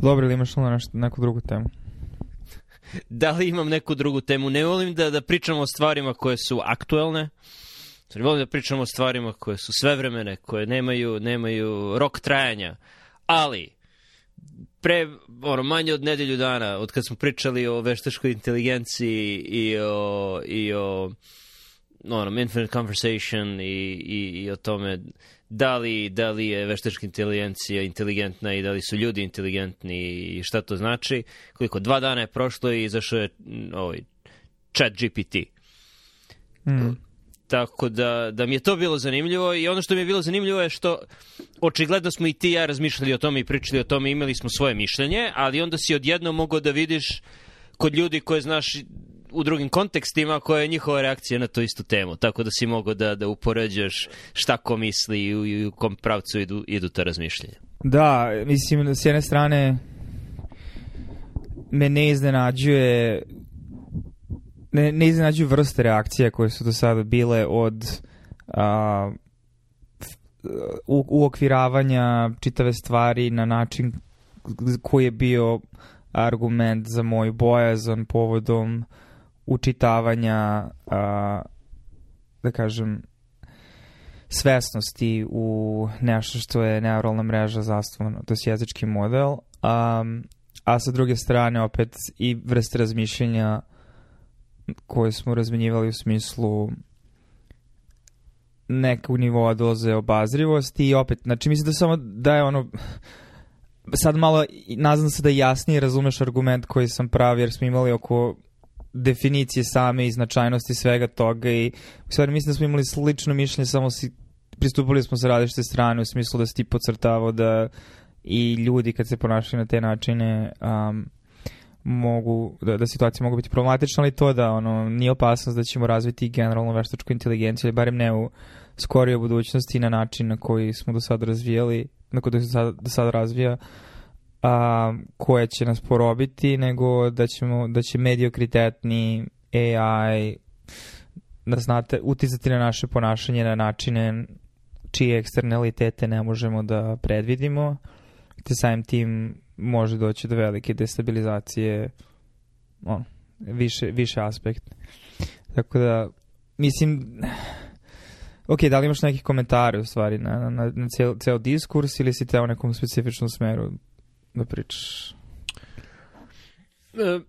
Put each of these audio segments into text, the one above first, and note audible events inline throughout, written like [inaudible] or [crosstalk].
Dobro, ili imaš ono nešto, neku drugu temu? [laughs] da li imam neku drugu temu? Ne volim da, da pričamo o stvarima koje su aktuelne. Ne volim da pričamo o stvarima koje su svevremene, koje nemaju, nemaju rok trajanja. Ali, pre ono, manje od nedelju dana, od kad smo pričali o veštačkoj inteligenciji i o, i o ono, infinite conversation i, i, i o tome da li, da li je veštačka inteligencija inteligentna i da li su ljudi inteligentni i šta to znači. Koliko, dva dana je prošlo i izašao je ovaj, chat GPT. Mm. Tako da, da mi je to bilo zanimljivo i ono što mi je bilo zanimljivo je što očigledno smo i ti i ja razmišljali o tome i pričali o tome, imali smo svoje mišljenje, ali onda si odjedno mogao da vidiš kod ljudi koje znaš u drugim kontekstima koja je njihova reakcija na tu istu temu. Tako da si mogao da, da upoređaš šta ko misli i u, u kom pravcu idu, idu ta razmišljenja. Da, mislim, s jedne strane me ne iznenađuje ne, ne iznenađuju vrste reakcija koje su do sada bile od a, u, uokviravanja čitave stvari na način koji je bio argument za moj bojazan povodom učitavanja a, da kažem svesnosti u nešto što je neuralna mreža zasnovana, to je jezički model, um, a sa druge strane opet i vrste razmišljenja koje smo razmenjivali u smislu nekog nivoa doze obazrivosti i opet, znači mislim da samo da je ono sad malo nazvam se da jasnije razumeš argument koji sam pravi jer smo imali oko definicije same i značajnosti svega toga i u stvari mislim da smo imali slično mišljenje samo si pristupili smo sa različite strane u smislu da si ti pocrtavao da i ljudi kad se ponašaju na te načine um, mogu, da, da situacije mogu biti problematične, ali to da ono, nije opasnost da ćemo razviti generalnu veštačku inteligenciju, ali barem ne u skorijoj budućnosti na način na koji smo do sada razvijali, na koji se sada, do sada razvija, a, koje će nas porobiti, nego da, ćemo, da će mediokritetni AI da znate, uticati na naše ponašanje na načine čije eksternalitete ne možemo da predvidimo, te samim tim može doći do velike destabilizacije on, više, više aspekt. Tako da, mislim, ok, da li imaš neki komentare u stvari na, na, na ceo, ceo diskurs ili si te u nekom specifičnom smeru da pričaš? E,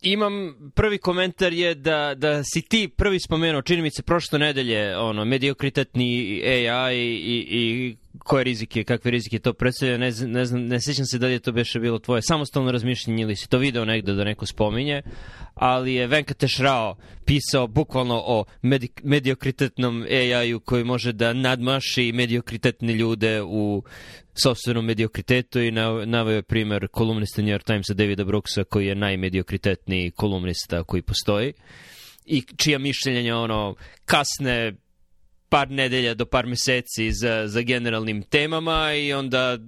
imam, prvi komentar je da, da si ti prvi spomenuo, čini mi se prošle nedelje, ono, mediokritetni AI i, i koje rizike, kakve rizike to predstavlja, ne, ne, znam, ne sećam se da li je to beše bilo tvoje. Samostalno razmišljenje ili si to video negde da neko spominje, ali je Venkateš Rao pisao bukvalno o medi, mediokritetnom AI-u koji može da nadmaši mediokritetne ljude u sobstvenom mediokritetu i naveo je primer kolumnista New York Timesa Davida Brooksa koji je najmediokritetniji kolumnista koji postoji i čija mišljenja ono kasne par nedelja do par meseci za, za generalnim temama i onda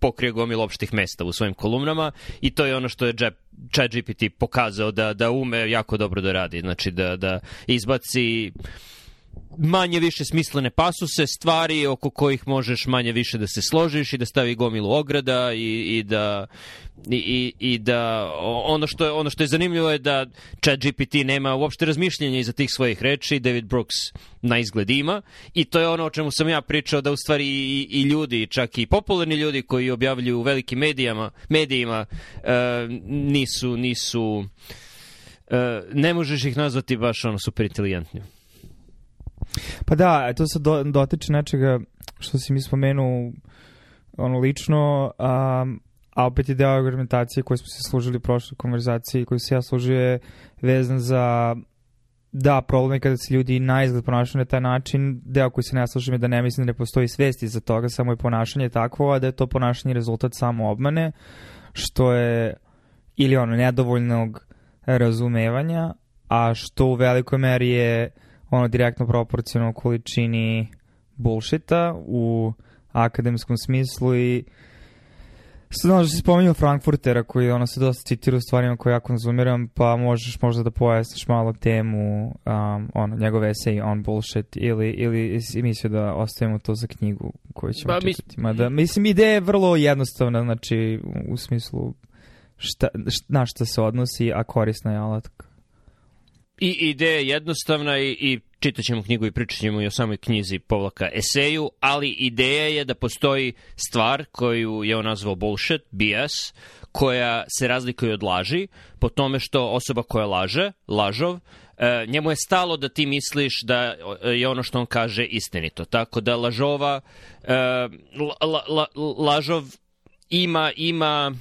pokrije gomil opštih mesta u svojim kolumnama i to je ono što je chat GPT pokazao da, da ume jako dobro da radi. Znači da, da izbaci manje više smislene pasuse, stvari oko kojih možeš manje više da se složiš i da stavi gomilu ograda i, i da i, i, da ono što je ono što je zanimljivo je da Chat GPT nema uopšte razmišljenja iza tih svojih reči, David Brooks na izgled ima i to je ono o čemu sam ja pričao da u stvari i, i ljudi, čak i popularni ljudi koji objavljuju u velikim medijama, medijima uh, nisu nisu uh, ne možeš ih nazvati baš ono super inteligentnim. Pa da, to se do, dotiče nečega što si mi spomenuo ono lično, um, a opet je deo argumentacije koje smo se služili u prošloj konverzaciji, koju se ja služio je vezan za da, problem je kada se ljudi na izgled ponašaju na taj način, deo koji se ne slažem je da ne mislim da ne postoji svesti za toga, samo je ponašanje takvo, a da je to ponašanje rezultat samo obmane, što je ili ono nedovoljnog razumevanja, a što u velikoj meri je ono direktno proporcionalno količini bullshita u akademskom smislu i Znam da si spomenuo Frankfurtera koji ono se dosta citira u stvarima koje ja konzumiram, pa možeš možda da pojasniš malo temu, um, ono, njegov esej on bullshit ili, ili mislio da ostavimo to za knjigu koju ćemo Ba, mis- čitati. Mada, mislim, ideja je vrlo jednostavna, znači, u, u smislu šta, šta, na šta se odnosi, a korisna je alatka. I ideja je jednostavna i, i čitat ćemo knjigu i pričat ćemo i o samoj knjizi povlaka eseju, ali ideja je da postoji stvar koju je on nazvao bullshit, BS, koja se razlikuje od laži po tome što osoba koja laže, lažov, e, njemu je stalo da ti misliš da je ono što on kaže istinito. Tako da lažova, e, la, la, la, lažov ima, ima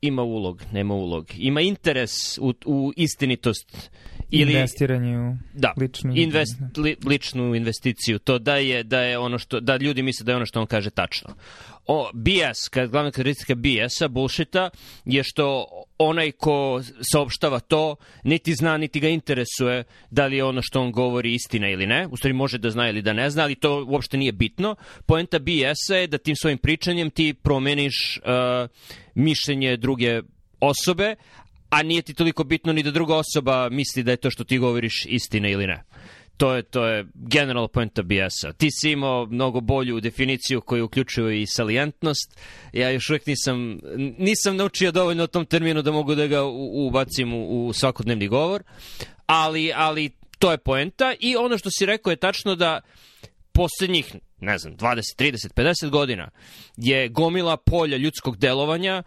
ima ulog, nema ulog. Ima interes u, u istinitost ili Investiranje u da, ličnu... invest, li, ličnu investiciju. To da je, da je ono što, da ljudi misle da je ono što on kaže tačno. O, BS, kad glavna karakteristika BS-a, bullshita, je što onaj ko saopštava to, niti zna, niti ga interesuje da li je ono što on govori istina ili ne. U stvari može da zna ili da ne zna, ali to uopšte nije bitno. Poenta BS-a je da tim svojim pričanjem ti promeniš uh, mišljenje druge osobe, a nije ti toliko bitno ni da druga osoba misli da je to što ti govoriš istina ili ne. To je, to je general poenta BS-a. Ti si imao mnogo bolju definiciju koju uključuje i salijentnost. Ja još uvek nisam, nisam naučio dovoljno o tom terminu da mogu da ga ubacim u, u svakodnevni govor, ali, ali to je poenta i ono što si rekao je tačno da poslednjih, ne znam, 20, 30, 50 godina je gomila polja ljudskog delovanja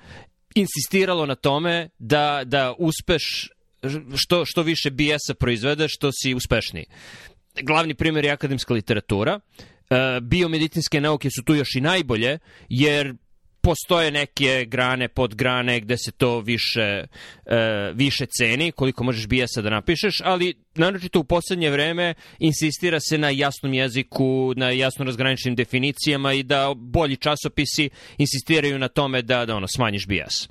insistiralo na tome da, da uspeš što, što više BS-a proizvede, što si uspešniji. Glavni primjer je akademska literatura. E, biomedicinske nauke su tu još i najbolje, jer postoje neke grane, podgrane gde se to više, e, više ceni, koliko možeš BS-a da napišeš, ali naročito u poslednje vreme insistira se na jasnom jeziku, na jasno razgraničenim definicijama i da bolji časopisi insistiraju na tome da, da ono, smanjiš BS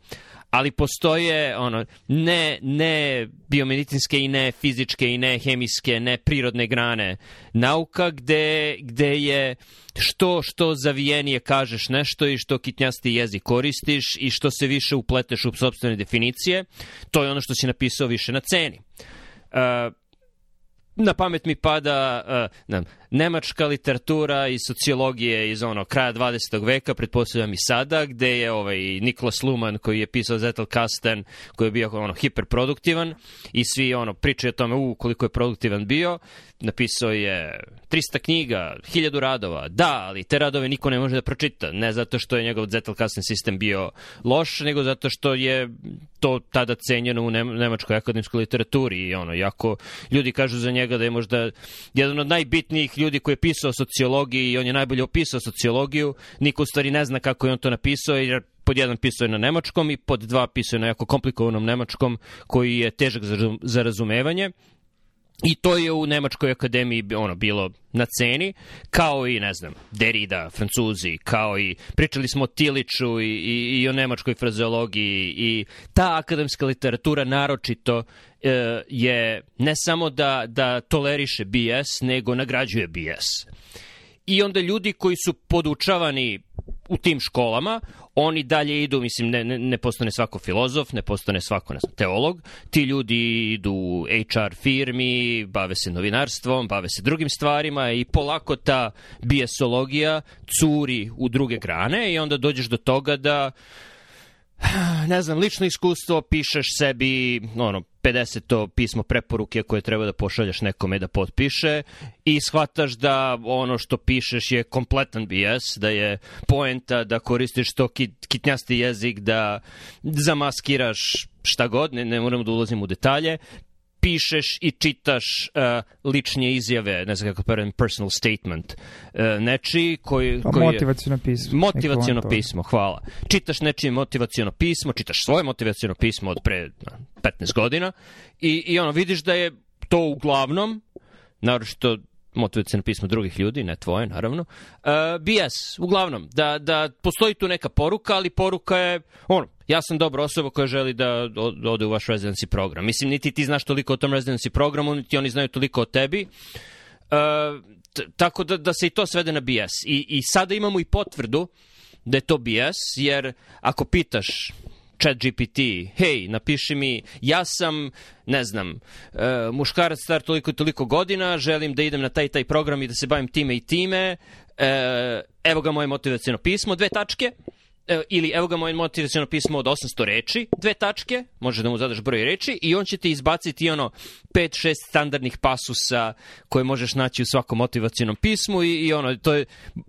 ali postoje ono ne ne biomedicinske i ne fizičke i ne hemijske, ne prirodne grane nauka gde, gde je što što zavijenije kažeš nešto i što kitnjasti jezik koristiš i što se više upleteš u sobstvene definicije, to je ono što si napisao više na ceni. Uh, na pamet mi pada uh, ne, nemačka literatura i sociologije iz ono kraja 20. veka, pretpostavljam i sada, gde je ovaj Niklas Luhmann koji je pisao Zettelkasten, koji je bio ono hiperproduktivan i svi ono pričaju o tome u koliko je produktivan bio. Napisao je 300 knjiga, 1000 radova. Da, ali te radove niko ne može da pročita, ne zato što je njegov Zettelkasten sistem bio loš, nego zato što je to tada cenjeno u nemačkoj akademskoj literaturi i ono, jako ljudi kažu za njega da je možda jedan od najbitnijih ljudi koji je pisao sociologiji i on je najbolje opisao sociologiju, niko u stvari ne zna kako je on to napisao jer pod jedan pisao je na nemačkom i pod dva pisao je na jako komplikovanom nemačkom koji je težak za razumevanje. I to je u Nemačkoj akademiji ono bilo na ceni, kao i, ne znam, Derrida, Francuzi, kao i, pričali smo o Tiliću i, i, i o nemačkoj frazeologiji i ta akademska literatura naročito e, je ne samo da, da toleriše BS, nego nagrađuje BS. I onda ljudi koji su podučavani u tim školama, oni dalje idu, mislim, ne, ne, ne postane svako filozof, ne postane svako, ne znam, teolog, ti ljudi idu u HR firmi, bave se novinarstvom, bave se drugim stvarima i polako ta bijesologija curi u druge grane i onda dođeš do toga da [sighs] ne znam, lično iskustvo, pišeš sebi ono, 50. pismo preporuke koje treba da pošalješ nekome da potpiše i shvataš da ono što pišeš je kompletan BS, da je poenta da koristiš to kit, kitnjasti jezik, da zamaskiraš šta god, ne, ne moramo da ulazim u detalje, pišeš i čitaš uh, lične izjave, ne znam kako prvim personal statement, uh, nečiji koji... Pa koji motivacijono pismo. Motivacijono pismo, hvala. Čitaš nečije motivacijono pismo, čitaš svoje motivacijono pismo od pre 15 godina i, i ono, vidiš da je to uglavnom, naročito motivacijno pismo drugih ljudi, ne tvoje, naravno. Uh, BS, uglavnom, da, da postoji tu neka poruka, ali poruka je, ono, ja sam dobra osoba koja želi da ode u vaš residency program. Mislim, niti ti znaš toliko o tom residency programu, niti oni znaju toliko o tebi. Uh, tako da, da se i to svede na BS. I, I sada imamo i potvrdu da je to BS, jer ako pitaš chat GPT, hej, napiši mi, ja sam, ne znam, uh, muškarac star toliko i toliko godina, želim da idem na taj taj program i da se bavim time i time, uh, evo ga moje motivacijeno pismo, dve tačke, e, ili evo ga moje motivacijono pismo od 800 reči, dve tačke, može da mu zadaš broj reči i on će ti izbaciti ono 5-6 standardnih pasusa koje možeš naći u svakom motivacijonom pismu i, i ono, to je,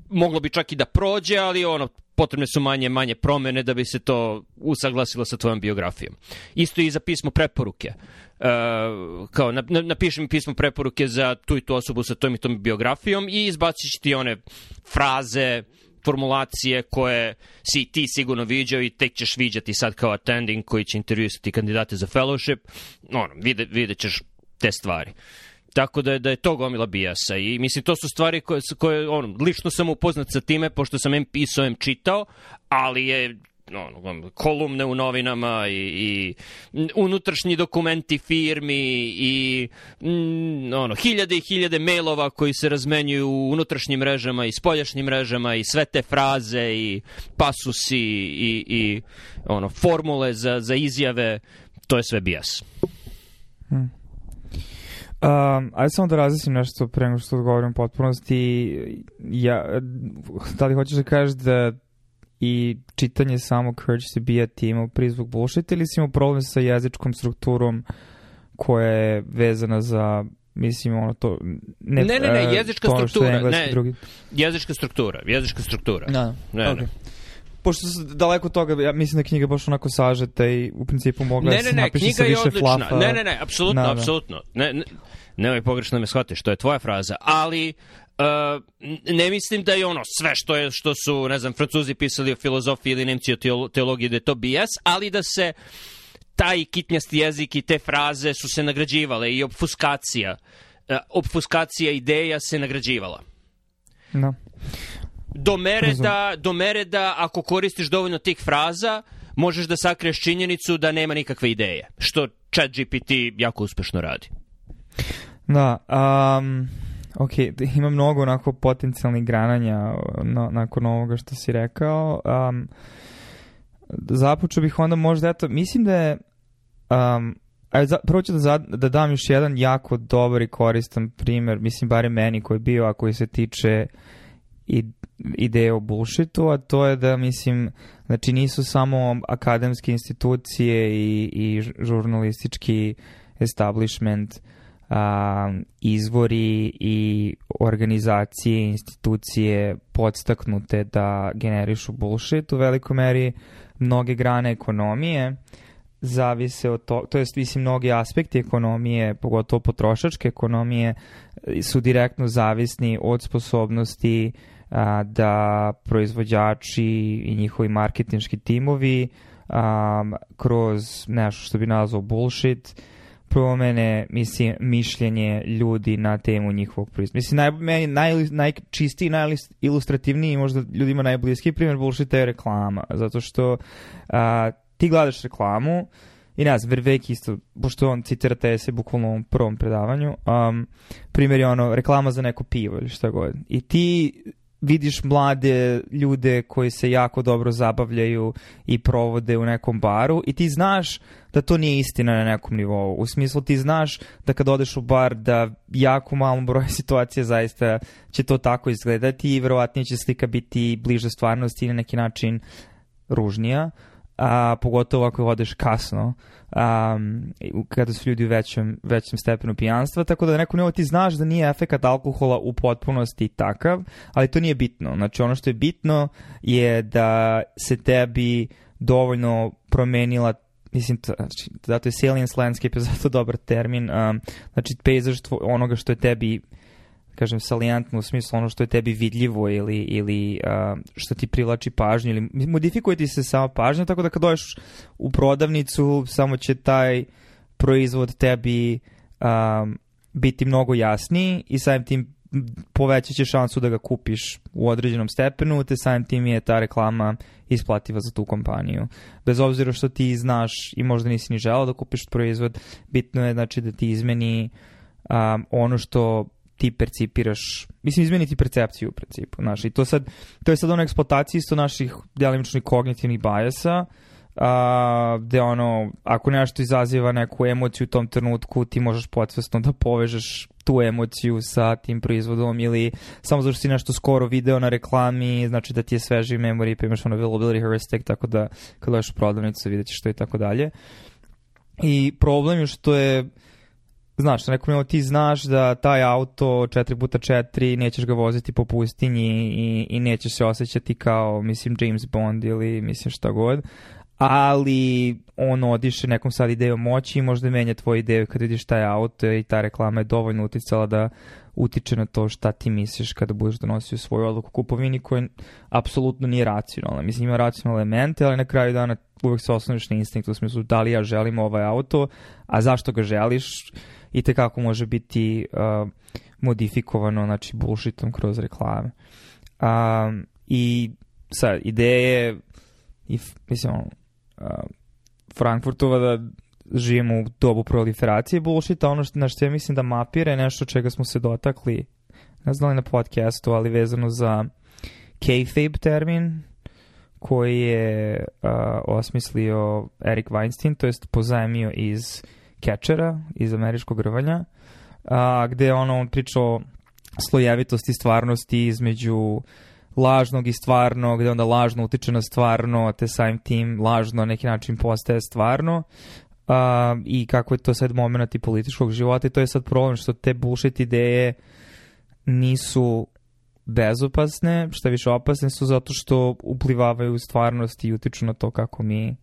moglo bi čak i da prođe, ali ono, potrebne su manje manje promene da bi se to usaglasilo sa tvojom biografijom. Isto i za pismo preporuke. Uh, kao na, napiši mi pismo preporuke za tu i tu osobu sa tom i tom biografijom i izbaciš ti one fraze, formulacije koje si ti sigurno viđao i tek ćeš viđati sad kao attending koji će intervjuisati kandidate za fellowship. Ono, vide, vidjet ćeš te stvari. Tako da je, da je to gomila bijasa i mislim to su stvari koje, koje ono, lično sam upoznat sa time pošto sam em pisao, em čitao, ali je ono, kolumne u novinama i, i unutrašnji dokumenti firmi i mm, ono, hiljade i hiljade mailova koji se razmenjuju u unutrašnjim mrežama i spoljašnjim mrežama i sve te fraze i pasusi i, i ono, formule za, za izjave, to je sve bijas. Hmm. Um, ajde samo da razlisim nešto pre nego što odgovorim u potpunosti. Ja, da li hoćeš da kažeš da i čitanje samog Courage to be a team prizvuk bullshit ili si imao problem sa jezičkom strukturom koja je vezana za mislim ono to ne ne ne, ne e, jezička struktura ne drugi. jezička struktura jezička struktura da ne, okay. ne pošto su daleko toga, ja mislim da knjiga baš onako sažeta i u principu mogla ne, da se ne, napiše sa više flafa. Ne, ne, ne, apsolutno, da, da. apsolutno. Ne, ne, nemoj pogrešno me shvatiš, to je tvoja fraza, ali ne mislim da je ono sve što je što su ne znam Francuzi pisali o filozofiji ili Nemci o teologiji da je to BS, ali da se taj kitnjasti jezik i te fraze su se nagrađivale i obfuskacija uh, obfuskacija ideja se nagrađivala. No. Do mere, da, do mere da ako koristiš dovoljno tih fraza, možeš da sakriješ činjenicu da nema nikakve ideje, što chat GPT jako uspešno radi. Da, um, ok, ima mnogo onako potencijalnih grananja na, nakon ovoga što si rekao. Um, započeo bih onda možda, eto, mislim da je um, Ajde, za, prvo ću da, za, da dam još jedan jako dobar i koristan primer, mislim, bare meni koji je bio, a koji se tiče i, ideje o bullshitu, a to je da, mislim, znači nisu samo akademske institucije i, i žurnalistički establishment a, izvori i organizacije, institucije podstaknute da generišu bullshit u velikoj meri mnoge grane ekonomije zavise od to, to jest mislim mnogi aspekti ekonomije, pogotovo potrošačke ekonomije su direktno zavisni od sposobnosti a, da proizvođači i njihovi marketinški timovi a, kroz nešto što bi nazvao bullshit promene mislim, mišljenje ljudi na temu njihovog proizvoda. Mislim, naj, meni naj, najčistiji, najilustrativniji, možda ljudima najbliski primjer bullshita je reklama, zato što a, ti gledaš reklamu i ne znam, Vervek isto, pošto on citira te se bukvalno u prvom predavanju, um, primjer je ono, reklama za neko pivo ili šta god. I ti vidiš mlade ljude koji se jako dobro zabavljaju i provode u nekom baru i ti znaš da to nije istina na nekom nivou. U smislu ti znaš da kad odeš u bar da jako malom broju [laughs] situacija zaista će to tako izgledati i verovatnije će slika biti bliže stvarnosti i na neki način ružnija a, pogotovo ako odeš kasno, um, kada su ljudi u većem, većem stepenu pijanstva, tako da neko nivo ti znaš da nije efekat alkohola u potpunosti takav, ali to nije bitno. Znači ono što je bitno je da se tebi dovoljno promenila mislim, znači, zato je salience landscape [laughs] je zato dobar termin, um, znači pejzaž onoga što je tebi kažem, salijantno u smislu ono što je tebi vidljivo ili, ili uh, što ti privlači pažnju ili modifikuje ti se sama pažnja, tako da kad dođeš u prodavnicu samo će taj proizvod tebi um, biti mnogo jasniji i samim tim povećat će šansu da ga kupiš u određenom stepenu, te samim tim je ta reklama isplativa za tu kompaniju. Bez obzira što ti znaš i možda nisi ni želao da kupiš proizvod, bitno je znači da ti izmeni um, ono što ti percipiraš, mislim izmeni ti percepciju u principu, znaš, i to sad, to je sad ona eksploatacija isto naših delimičnih kognitivnih bajasa, a, gde ono, ako nešto izaziva neku emociju u tom trenutku, ti možeš podsvesno da povežeš tu emociju sa tim proizvodom ili samo zato što si nešto skoro video na reklami, znači da ti je sveži memory, pa imaš ono availability heuristic, tako da kad dođeš u prodavnicu vidjet ćeš to i tako dalje. I problem je što je znaš, nekom je ti znaš da taj auto 4x4 nećeš ga voziti po pustinji i, i nećeš se osjećati kao, mislim, James Bond ili mislim šta god, ali on odiše nekom sad idejom moći i možda menja tvoju ideju kad vidiš taj auto i ta reklama je dovoljno uticala da utiče na to šta ti misliš kada budeš donosio svoju odluku kupovini koja apsolutno nije racionalna. Mislim, ima racionalne elemente, ali na kraju dana uvek se osnoviš na instinkt u smislu da li ja želim ovaj auto, a zašto ga želiš i te kako može biti uh, modifikovano, znači bullshitom kroz reklame. Um, I sad, ideje i, mislim, Frankfurtova da živimo u dobu proliferacije bullshita, ono što, na što ja mislim da mapira je nešto čega smo se dotakli, ne znam li na podcastu, ali vezano za kayfabe termin, koji je uh, osmislio Eric Weinstein, to jest pozajemio iz Catchera, iz američkog rvanja, uh, gde ono, on pričao slojevitosti stvarnosti između lažnog i stvarnog, gde onda lažno utiče na stvarno, te samim tim lažno na neki način postaje stvarno uh, i kako je to sad moment i političkog života. I to je sad problem što te bullshit ideje nisu bezopasne, šta više opasne su zato što uplivavaju u stvarnost i utiču na to kako mi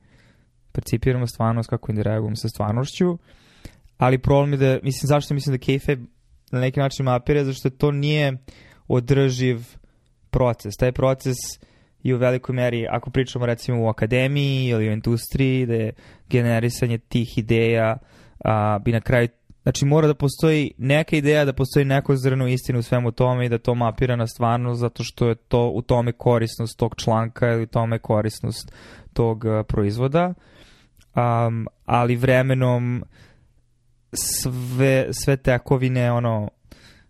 percipiramo stvarnost, kako interagujemo sa stvarnošću. Ali problem je da, mislim, zašto mislim da kayfabe na neki način mapira, zašto to nije održiv proces. Taj proces je u velikoj meri, ako pričamo recimo u akademiji ili u industriji, da je generisanje tih ideja a, bi na kraju Znači mora da postoji neka ideja, da postoji neko zrno istinu u svemu tome i da to mapira na stvarnost zato što je to u tome korisnost tog članka ili tome korisnost tog uh, proizvoda. Um, ali vremenom sve, sve tekovine ono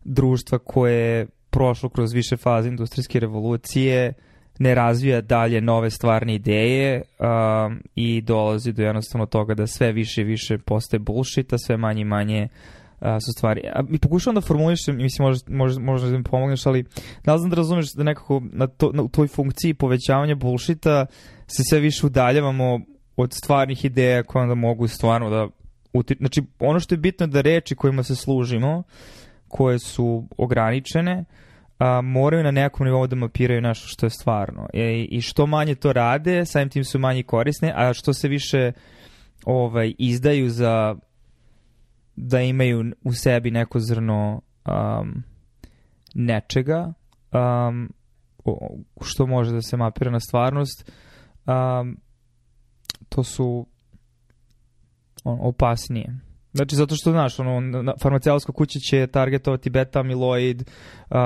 društva koje prošlo kroz više faze industrijske revolucije, ne razvija dalje nove stvarne ideje um, i dolazi do jednostavno toga da sve više i više postaje bullshit, a sve manje i manje uh, su stvari. A, mi pokušavam da formulišem, mislim, možda, možda, možda da mi pomogneš, ali da znam da razumeš da nekako na, to, na toj funkciji povećavanja bullshita se sve više udaljavamo od stvarnih ideja koje onda mogu stvarno da uti... Znači, ono što je bitno da reči kojima se služimo, koje su ograničene, a, moraju na nekom nivou da mapiraju nešto što je stvarno. E, I što manje to rade, samim tim su manje korisne, a što se više ovaj, izdaju za da imaju u sebi neko zrno um, nečega um, što može da se mapira na stvarnost um, to su on, opasnije. Znači, zato što, znaš, ono, farmaceutska kuća će targetovati beta amiloid uh,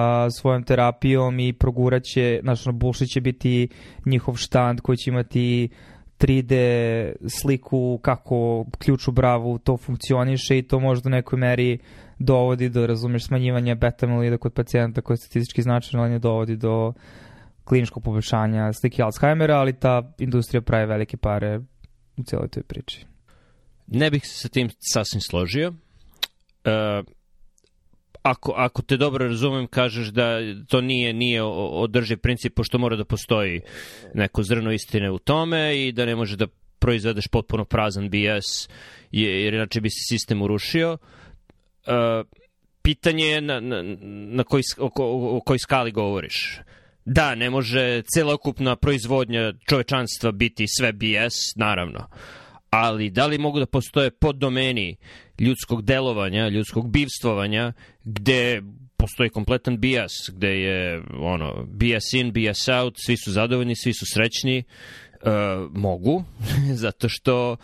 svojom terapijom i proguraće, znaš, ono, bullshit će biti njihov štand koji će imati 3D sliku kako ključ u bravu to funkcioniše i to možda u nekoj meri dovodi do, razumeš, smanjivanja beta amiloida kod pacijenta koji je statistički značajan, ali ne dovodi do kliničkog poboljšanja slike Alzheimera, ali ta industrija pravi velike pare u cijeloj toj priči. Ne bih se sa tim sasvim složio. Uh, ako, ako te dobro razumem, kažeš da to nije nije održiv princip, pošto mora da postoji neko zrno istine u tome i da ne može da proizvedeš potpuno prazan BS, jer inače bi se sistem urušio. Uh, pitanje je na, na, na koji, o, o, o kojoj skali govoriš. Da, ne može celokupna proizvodnja čovečanstva biti sve BS, naravno. Ali da li mogu da postoje poddomeni ljudskog delovanja, ljudskog bivstvovanja, gde postoji kompletan bias, gde je ono, bias in, bias out, svi su zadovoljni, svi su srećni, mogu, [laughs] zato što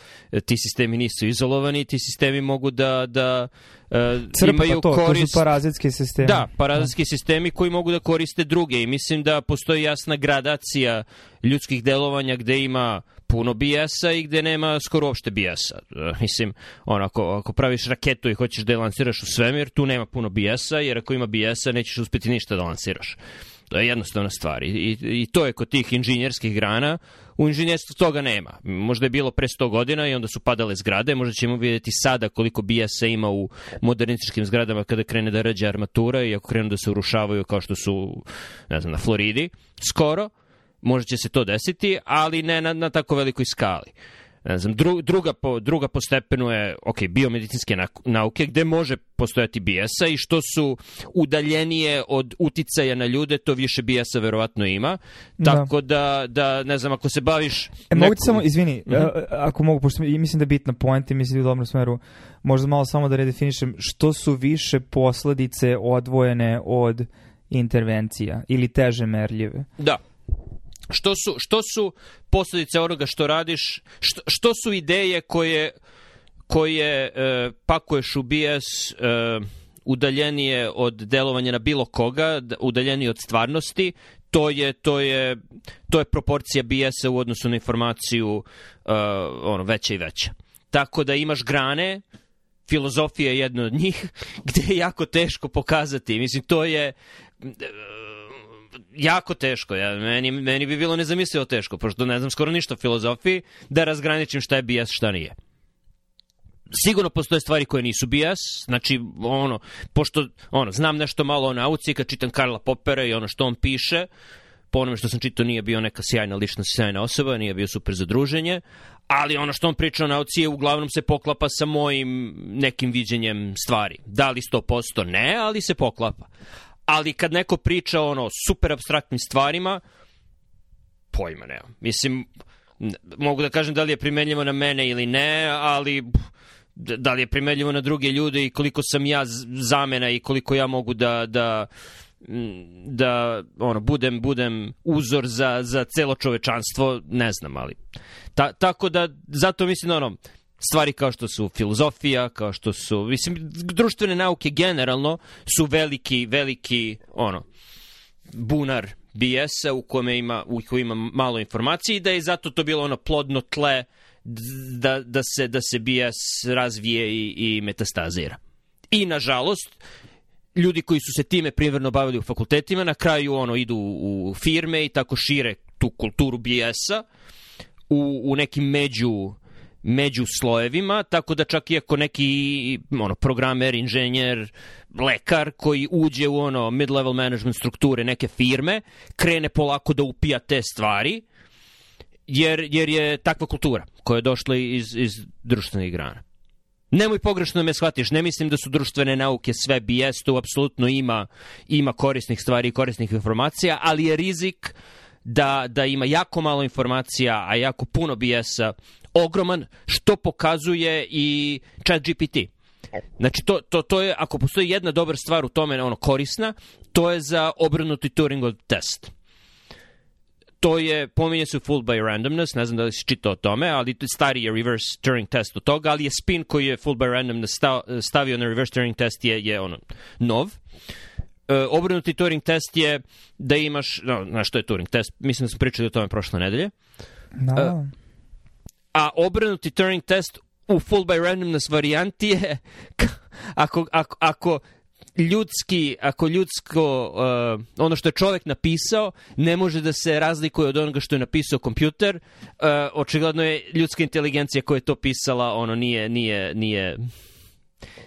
ti sistemi nisu izolovani, ti sistemi mogu da, da uh, Crpa, imaju to, korist... To su parazitski sistemi. Da, parazitski da. sistemi koji mogu da koriste druge i mislim da postoji jasna gradacija ljudskih delovanja gde ima puno bijasa i gde nema skoro uopšte bijasa. Uh, mislim, on, ako, ako praviš raketu i hoćeš da je lansiraš u svemir, tu nema puno bijasa, jer ako ima bijasa nećeš uspeti ništa da lansiraš. To je jednostavna stvar. I, i, i to je kod tih inženjerskih grana. U inženjerstvu toga nema. Možda je bilo pre 100 godina i onda su padale zgrade. Možda ćemo vidjeti sada koliko bijasa ima u modernističkim zgradama kada krene da rađe armatura i ako krenu da se urušavaju kao što su ne znam, na Floridi. Skoro. Možda će se to desiti, ali ne na, na tako velikoj skali ne znam, dru, druga, po, druga po stepenu je, ok, biomedicinske nauke, gde može postojati bijesa i što su udaljenije od uticaja na ljude, to više bijesa verovatno ima. Da. Tako da, da ne znam, ako se baviš... E, neku... mogu ti samo, izvini, mm -hmm. ako mogu, pošto mislim da je bitna poenta i mislim da je u dobrom smeru, možda malo samo da redefinišem, što su više posledice odvojene od intervencija ili teže merljive? Da. Što su, što su posledice onoga što radiš, što, što su ideje koje, koje e, pakuješ u bijes e, udaljenije od delovanja na bilo koga, udaljenije od stvarnosti, to je, to je, to je proporcija bijesa u odnosu na informaciju uh, ono, veća i veća. Tako da imaš grane, filozofija je jedna od njih, [laughs] gde je jako teško pokazati. Mislim, to je jako teško. Ja, meni, meni bi bilo nezamislivo teško, pošto ne znam skoro ništa o filozofiji, da razgraničim šta je bias, šta nije. Sigurno postoje stvari koje nisu bias, znači, ono, pošto, ono, znam nešto malo o nauci, kad čitam Karla Popera i ono što on piše, po onome što sam čitao nije bio neka sjajna ličnost, sjajna osoba, nije bio super za druženje, ali ono što on priča o nauci je uglavnom se poklapa sa mojim nekim viđenjem stvari. Da li 100% ne, ali se poklapa ali kad neko priča ono super abstraktnim stvarima, pojma nema. Mislim, mogu da kažem da li je primenljivo na mene ili ne, ali da li je primenljivo na druge ljude i koliko sam ja zamena i koliko ja mogu da, da da ono budem budem uzor za za celo čovečanstvo ne znam ali ta, tako da zato mislim ono stvari kao što su filozofija, kao što su, mislim, društvene nauke generalno su veliki, veliki, ono, bunar BS-a u kome ima, u kome ima malo informacije i da je zato to bilo ono plodno tle da, da, se, da se BS razvije i, i metastazira. I, nažalost, ljudi koji su se time primjerno bavili u fakultetima, na kraju ono idu u firme i tako šire tu kulturu BS-a u, u nekim među među slojevima, tako da čak i ako neki ono, programer, inženjer, lekar koji uđe u ono mid-level management strukture neke firme, krene polako da upija te stvari, jer, jer je takva kultura koja je došla iz, iz društvenih grana. Nemoj pogrešno da me shvatiš, ne mislim da su društvene nauke sve BS, tu apsolutno ima, ima korisnih stvari i korisnih informacija, ali je rizik da, da ima jako malo informacija, a jako puno BS-a ogroman, što pokazuje i chat GPT. Znači, to, to, to je, ako postoji jedna dobra stvar u tome, ono korisna, to je za obrnuti Turingov test. To je, pominje se full by randomness, ne znam da li si čitao o tome, ali stari je reverse Turing test od toga, ali je spin koji je full by randomness stavio na reverse Turing test je, je ono, nov. Uh, obrnuti Turing test je da imaš, no, na što je Turing test, mislim da smo pričali o tome prošle nedelje. No. Da. A obrnuti Turing test u full by randomness varijanti je [laughs] ako, ako, ako ljudski, ako ljudsko, uh, ono što je čovek napisao, ne može da se razlikuje od onoga što je napisao kompjuter, uh, očigledno je ljudska inteligencija koja je to pisala, ono nije, nije, nije,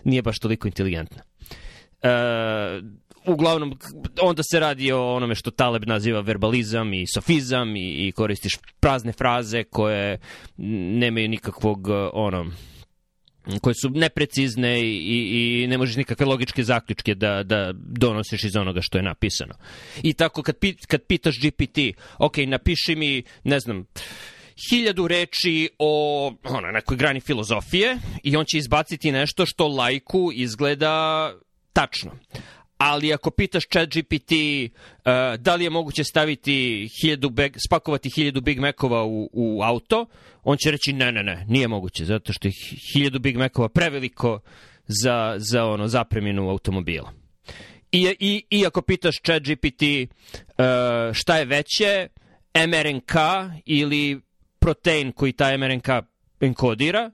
nije baš toliko inteligentna. Uh, uglavnom, onda se radi o onome što Taleb naziva verbalizam i sofizam i, i koristiš prazne fraze koje nemaju nikakvog, ono, koje su neprecizne i, i ne možeš nikakve logičke zaključke da, da donosiš iz onoga što je napisano. I tako kad, pit, kad pitaš GPT, ok, napiši mi, ne znam, hiljadu reči o ono, nekoj grani filozofije i on će izbaciti nešto što lajku izgleda tačno ali ako pitaš chat GPT uh, da li je moguće staviti hiljadu bag, spakovati hiljadu Big Macova u, u auto, on će reći ne, ne, ne, nije moguće, zato što je hiljadu Big Macova preveliko za, za ono, zapreminu automobila. I, i, I ako pitaš chat GPT uh, šta je veće, mRNK ili protein koji taj mRNK enkodira,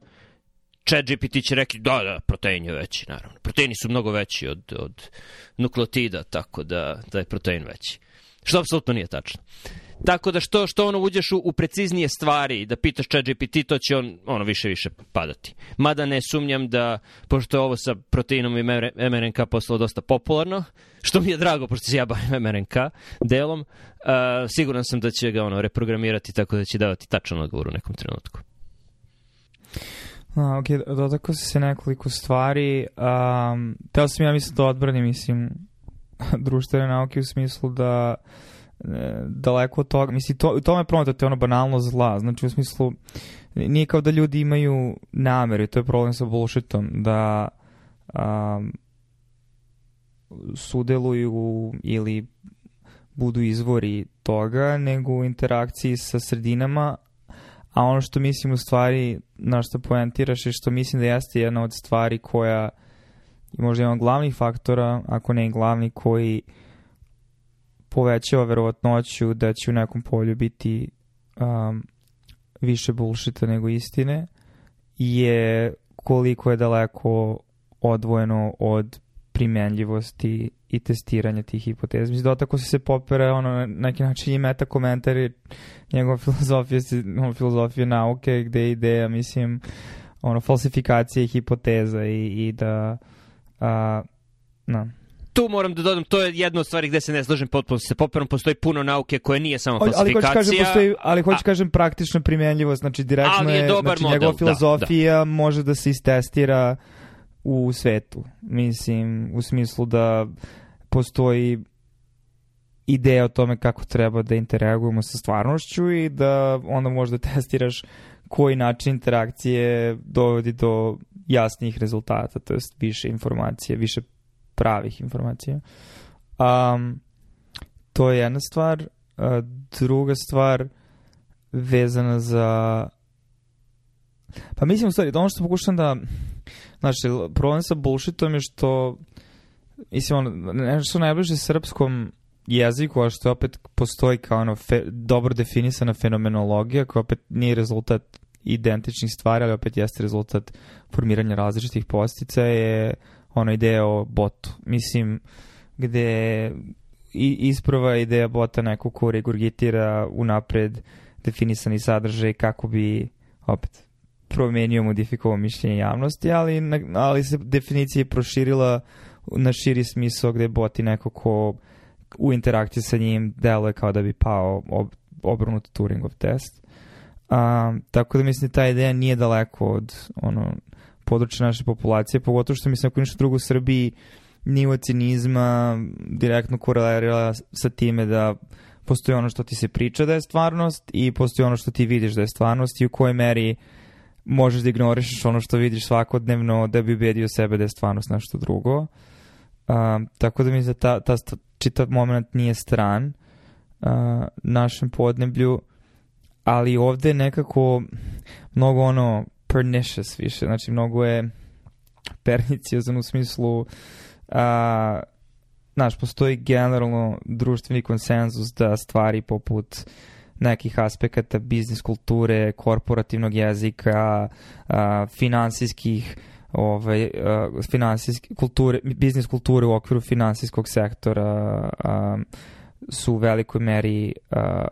chat GPT će reći da, da, protein je veći, naravno. Proteini su mnogo veći od, od nukleotida, tako da, da je protein veći. Što apsolutno nije tačno. Tako da što, što ono uđeš u, u preciznije stvari, da pitaš chat GPT, to će on ono više više padati. Mada ne sumnjam da, pošto je ovo sa proteinom i mRNK postalo dosta popularno, što mi je drago, pošto se ja bavim mRNK delom, uh, siguran sam da će ga ono reprogramirati tako da će davati tačan odgovor u nekom trenutku. A, ok, dodako se nekoliko stvari. Um, teo sam ja mislim da odbranim, mislim, [laughs] društvene nauke u smislu da e, daleko od toga, mislim, to, to me prometa, to je ono banalno zla, znači u smislu, nije kao da ljudi imaju namere, to je problem sa bullshitom, da um, sudeluju ili budu izvori toga, nego u interakciji sa sredinama, a ono što mislim u stvari, na što poentiraš je što mislim da jeste jedna od stvari koja je možda jedan glavnih faktora, ako ne i glavni, koji povećava verovatnoću da će u nekom polju biti um, više bullshita nego istine, je koliko je daleko odvojeno od primenljivosti i testiranja tih hipoteza. Mislim, dotako se se popere ono, na neki način i meta komentari njegova [laughs] filozofija, ono, filozofija nauke gde je ideja, mislim, ono, falsifikacije hipoteza i, i da a, na. Tu moram da dodam, to je jedna od stvari gde se ne slažem potpuno se poperom, postoji puno nauke koje nije samo falsifikacija. Ali hoću kažem, postoji, ali hoću kažem praktično primenljivost, znači direktno je, je znači model, njegova filozofija da, da. može da se istestira u svetu. Mislim, u smislu da postoji ideja o tome kako treba da interagujemo sa stvarnošću i da onda možda [laughs] testiraš koji način interakcije dovodi do jasnijih rezultata, to jest više informacije, više pravih informacija. Um, to je jedna stvar. Druga stvar vezana za pa mislim u stvari, ono što pokušam da Znači, problem sa bullshitom je što mislim, ono, nešto najbliže srpskom jeziku, a što opet postoji kao ono fe, dobro definisana fenomenologija, koja opet nije rezultat identičnih stvari, ali opet jeste rezultat formiranja različitih postica, je ono ideja o botu. Mislim, gde isprava ideja bota neko ko regurgitira unapred definisani sadržaj kako bi opet promenio modifikovao mišljenje javnosti, ali, ali se definicija proširila na širi smisao gde boti neko ko u interakciji sa njim deluje kao da bi pao ob, obrnut Turingov test. Um, tako da mislim da ta ideja nije daleko od ono, područja naše populacije, pogotovo što mislim ako ništa drugo u Srbiji nivo cinizma direktno korelerira sa time da postoji ono što ti se priča da je stvarnost i postoji ono što ti vidiš da je stvarnost i u kojoj meri uh, možeš da ignorišeš ono što vidiš svakodnevno da bi ubedio sebe da je stvarnost nešto drugo. Um, tako da mi da ta, ta čitav moment nije stran uh, našem podneblju, ali ovde je nekako mnogo ono pernicious više, znači mnogo je perniciozan u smislu uh, znaš, postoji generalno društveni konsenzus da stvari poput uh, nekih aspekata biznis kulture, korporativnog jezika, finansijskih ovaj, a, finansijski, kulture, biznis kulture u okviru finansijskog sektora a, su u velikoj meri a,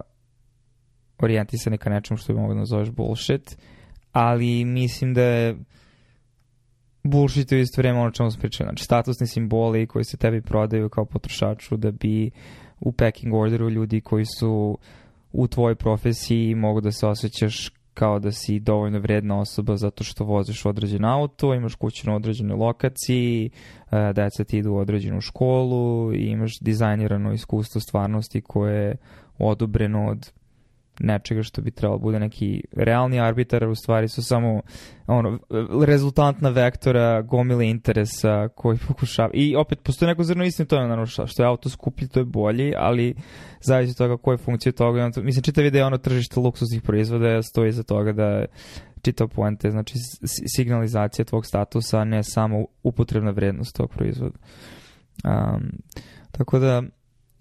orijentisani ka nečemu što bi mogo da nazoveš bullshit, ali mislim da je bullshit u isto vreme ono čemu smo pričali. Znači, statusni simboli koji se tebi prodaju kao potrošaču da bi u packing orderu ljudi koji su uh, u tvojoj profesiji mogu da se osjećaš kao da si dovoljno vredna osoba zato što voziš određen auto, imaš kuću na određenoj lokaciji, e, deca ti idu u određenu školu i imaš dizajnirano iskustvo stvarnosti koje je odobreno od nečega što bi trebalo bude neki realni arbitar, u stvari su samo ono, rezultantna vektora gomile interesa koji pokušava. I opet, postoji neko zrno istine to je naravno što je auto skuplji, to je bolji, ali zavisi od toga koje funkcije toga. Mislim, čitav ide ono tržište luksuznih proizvoda stoji za toga da čitav poente, znači signalizacija tvog statusa, ne samo upotrebna vrednost tog proizvoda. Um, tako da,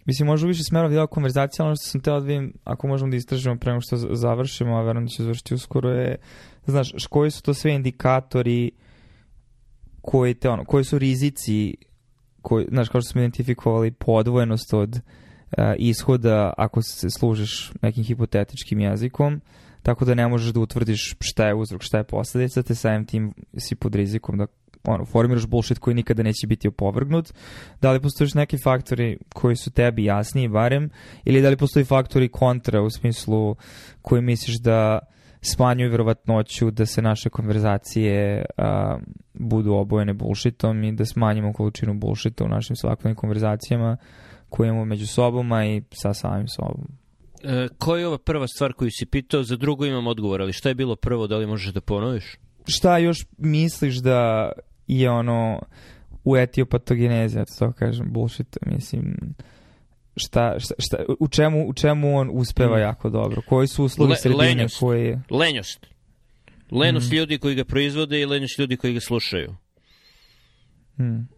Mislim, možda više smera bila konverzacija, ali ono što sam teo da vidim, ako možemo da istražimo pre nego što završimo, a verujem da će završiti uskoro, je, znaš, koji su to sve indikatori koji, te, ono, koji su rizici, koji, znaš, kao što smo identifikovali, podvojenost od uh, ishoda ako se služiš nekim hipotetičkim jezikom, tako da ne možeš da utvrdiš šta je uzrok, šta je posledica, te samim tim si pod rizikom da ono, formiraš bullshit koji nikada neće biti opovrgnut, da li postojiš neki faktori koji su tebi jasniji barem, ili da li postoji faktori kontra u smislu koji misliš da smanjuju verovatnoću da se naše konverzacije a, budu obojene bullshitom i da smanjimo količinu bullshita u našim svakodnevnim konverzacijama koje imamo među sobom, a i sa samim sobom. E, koja je ova prva stvar koju si pitao? Za drugo imam odgovor, ali šta je bilo prvo? Da li možeš da ponoviš? Šta još misliš da je ono u etiopatogenezi, ja to kažem, bullshit, mislim, šta, šta, šta, u, čemu, u čemu on uspeva mm. jako dobro? Koji su uslovi Le, sredine? Lenjost. Koji... Lenjost. Lenost mm. ljudi koji ga proizvode i lenost ljudi koji ga slušaju. Mm.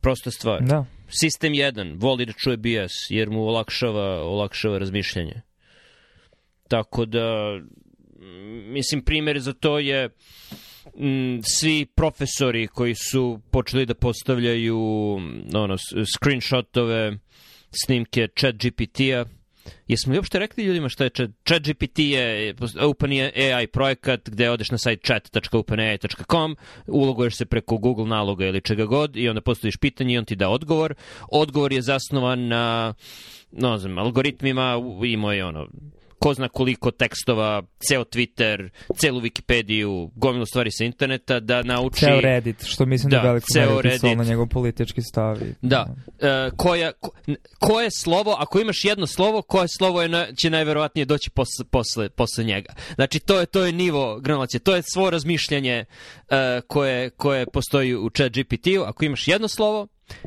Prosta stvar. Da. Sistem 1 voli da čuje BS jer mu olakšava, olakšava razmišljanje. Tako da, mislim, primjer za to je m, svi profesori koji su počeli da postavljaju ono, screenshotove, snimke chat GPT-a, Jesmo li uopšte rekli ljudima šta je chat, chat GPT je Open AI projekat gde odeš na sajt chat.openai.com, uloguješ se preko Google naloga ili čega god i onda postaviš pitanje i on ti da odgovor. Odgovor je zasnovan na no znam, algoritmima, imao je ono ko zna koliko tekstova, ceo Twitter, celu Wikipediju, gomilu stvari sa interneta, da nauči... Ceo Reddit, što mislim da, da veliko ceo Reddit na njegov politički stavi. Da. E, koja, ko, koje slovo, ako imaš jedno slovo, koje slovo je na, će najverovatnije doći posle, posle, posle njega. Znači, to je, to je nivo granulacije, to je svo razmišljanje e, koje, koje postoji u chat GPT-u. Ako imaš jedno slovo,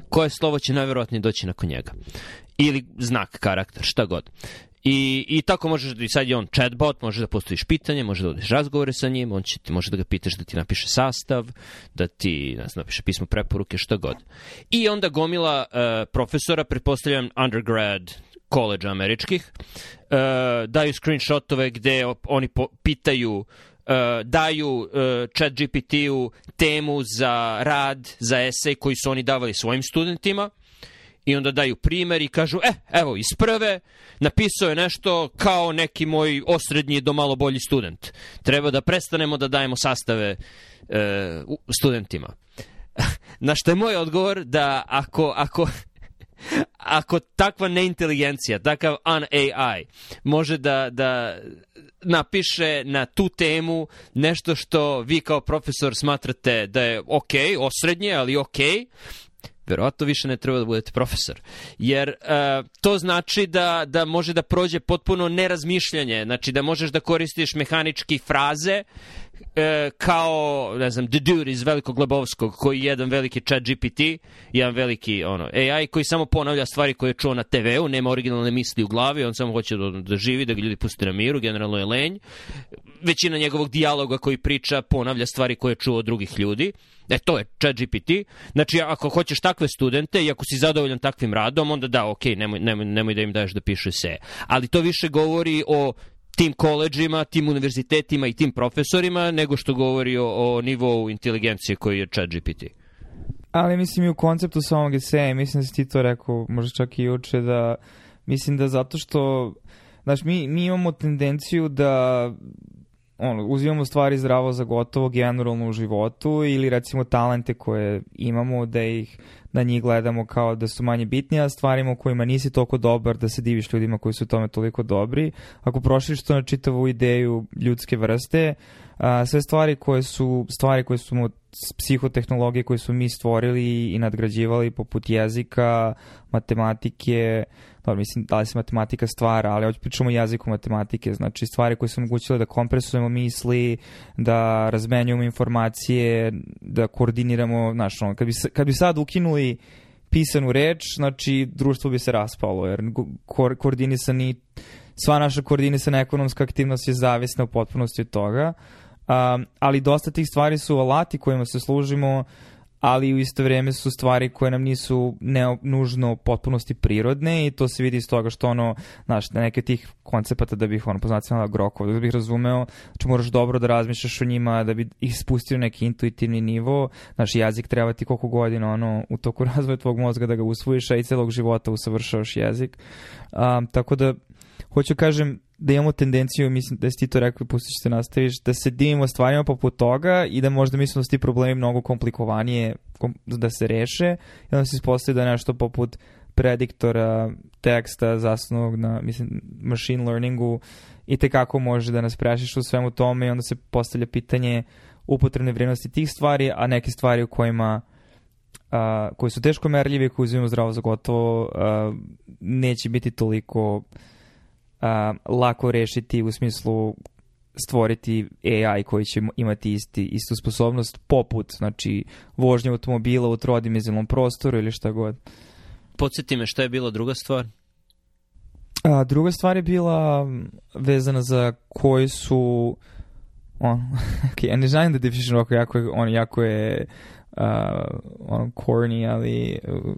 koje slovo će najverovatnije doći nakon njega ili znak, karakter, šta god. I, I tako možeš da, i sad je on chatbot, može da postojiš pitanje, može da odiš razgovore sa njim, on će ti, može da ga pitaš da ti napiše sastav, da ti ne znam, napiše pismo preporuke, šta god. I onda gomila uh, profesora, pretpostavljam undergrad, college američkih, uh, daju screenshotove gde oni po, pitaju uh, daju uh, chat GPT-u temu za rad, za esej koji su oni davali svojim studentima i onda daju primer i kažu, e, evo, iz prve napisao je nešto kao neki moj osrednji do malo bolji student. Treba da prestanemo da dajemo sastave e, studentima. [laughs] Na što je moj odgovor da ako, ako, [laughs] ako takva neinteligencija, takav un-AI može da, da napiše na tu temu nešto što vi kao profesor smatrate da je ok, osrednje, ali ok, verovatno više ne treba da budete profesor. Jer uh, to znači da, da može da prođe potpuno nerazmišljanje, znači da možeš da koristiš mehanički fraze e, kao, ne znam, The Dude iz Velikog Lebovskog, koji je jedan veliki chat GPT, jedan veliki ono, AI koji samo ponavlja stvari koje je čuo na TV-u, nema originalne misli u glavi, on samo hoće da, da živi, da ga ljudi pusti na miru, generalno je lenj. Većina njegovog dijaloga koji priča ponavlja stvari koje je čuo od drugih ljudi. E, to je chat GPT. Znači, ako hoćeš takve studente i ako si zadovoljan takvim radom, onda da, ok, nemoj, nemoj, nemoj da im daješ da pišu se. Ali to više govori o tim koleđima, tim univerzitetima i tim profesorima, nego što govori o, o nivou inteligencije koji je chat GPT. Ali mislim i u konceptu samog eseja, mislim da si ti to rekao, možda čak i juče, da mislim da zato što, znaš, mi, mi imamo tendenciju da ono, uzimamo stvari zdravo za gotovo generalno u životu ili recimo talente koje imamo da ih na njih gledamo kao da su manje bitni, a stvarima u kojima nisi toliko dobar da se diviš ljudima koji su tome toliko dobri. Ako prošliš to na čitavu ideju ljudske vrste, A, sve stvari koje su stvari koje su psihotehnologije koje su mi stvorili i nadgrađivali poput jezika, matematike, dobro, mislim da li se matematika stvara, ali hoću pričamo o jeziku matematike, znači stvari koje su omogućile da kompresujemo misli, da razmenjujemo informacije, da koordiniramo, znaš, ono, kad bi, kad bi sad ukinuli pisanu reč, znači društvo bi se raspalo, jer ko koordinisani, sva naša koordinisana ekonomska aktivnost je zavisna u potpunosti od toga, um, ali dosta tih stvari su alati kojima se služimo, ali u isto vrijeme su stvari koje nam nisu ne, nužno potpunosti prirodne i to se vidi iz toga što ono, znaš, neke tih koncepata da bih ono poznacila grokova, da bih razumeo, znači moraš dobro da razmišljaš o njima, da bi ih spustio neki intuitivni nivo, znaš, jezik treba ti koliko godina ono, u toku [laughs] razvoja tvog mozga da ga usvojiš, a i celog života usavršavaš jezik. Um, tako da, hoću kažem, da imamo tendenciju, mislim da si ti to rekao i pustiš se nastaviš, da se divimo stvarima poput toga i da možda mislimo da su ti problemi mnogo komplikovanije kom, da se reše. I onda se ispostavi da je nešto poput prediktora teksta zasnovog na mislim, machine learningu i tekako može da nas prešiš u svemu tome i onda se postavlja pitanje upotrebne vrijednosti tih stvari, a neke stvari u kojima uh, koji su teško merljivi, koji uzimamo zdravo za gotovo, uh, neće biti toliko a, lako rešiti u smislu stvoriti AI koji će imati isti, istu sposobnost poput znači vožnje automobila u trodimenzionalnom prostoru ili šta god. Podsjeti me šta je bila druga stvar? A, druga stvar je bila vezana za koji su on, [laughs] okay, ja ne želim da definišem ovako, jako je, on jako je uh, on corny, ali uh,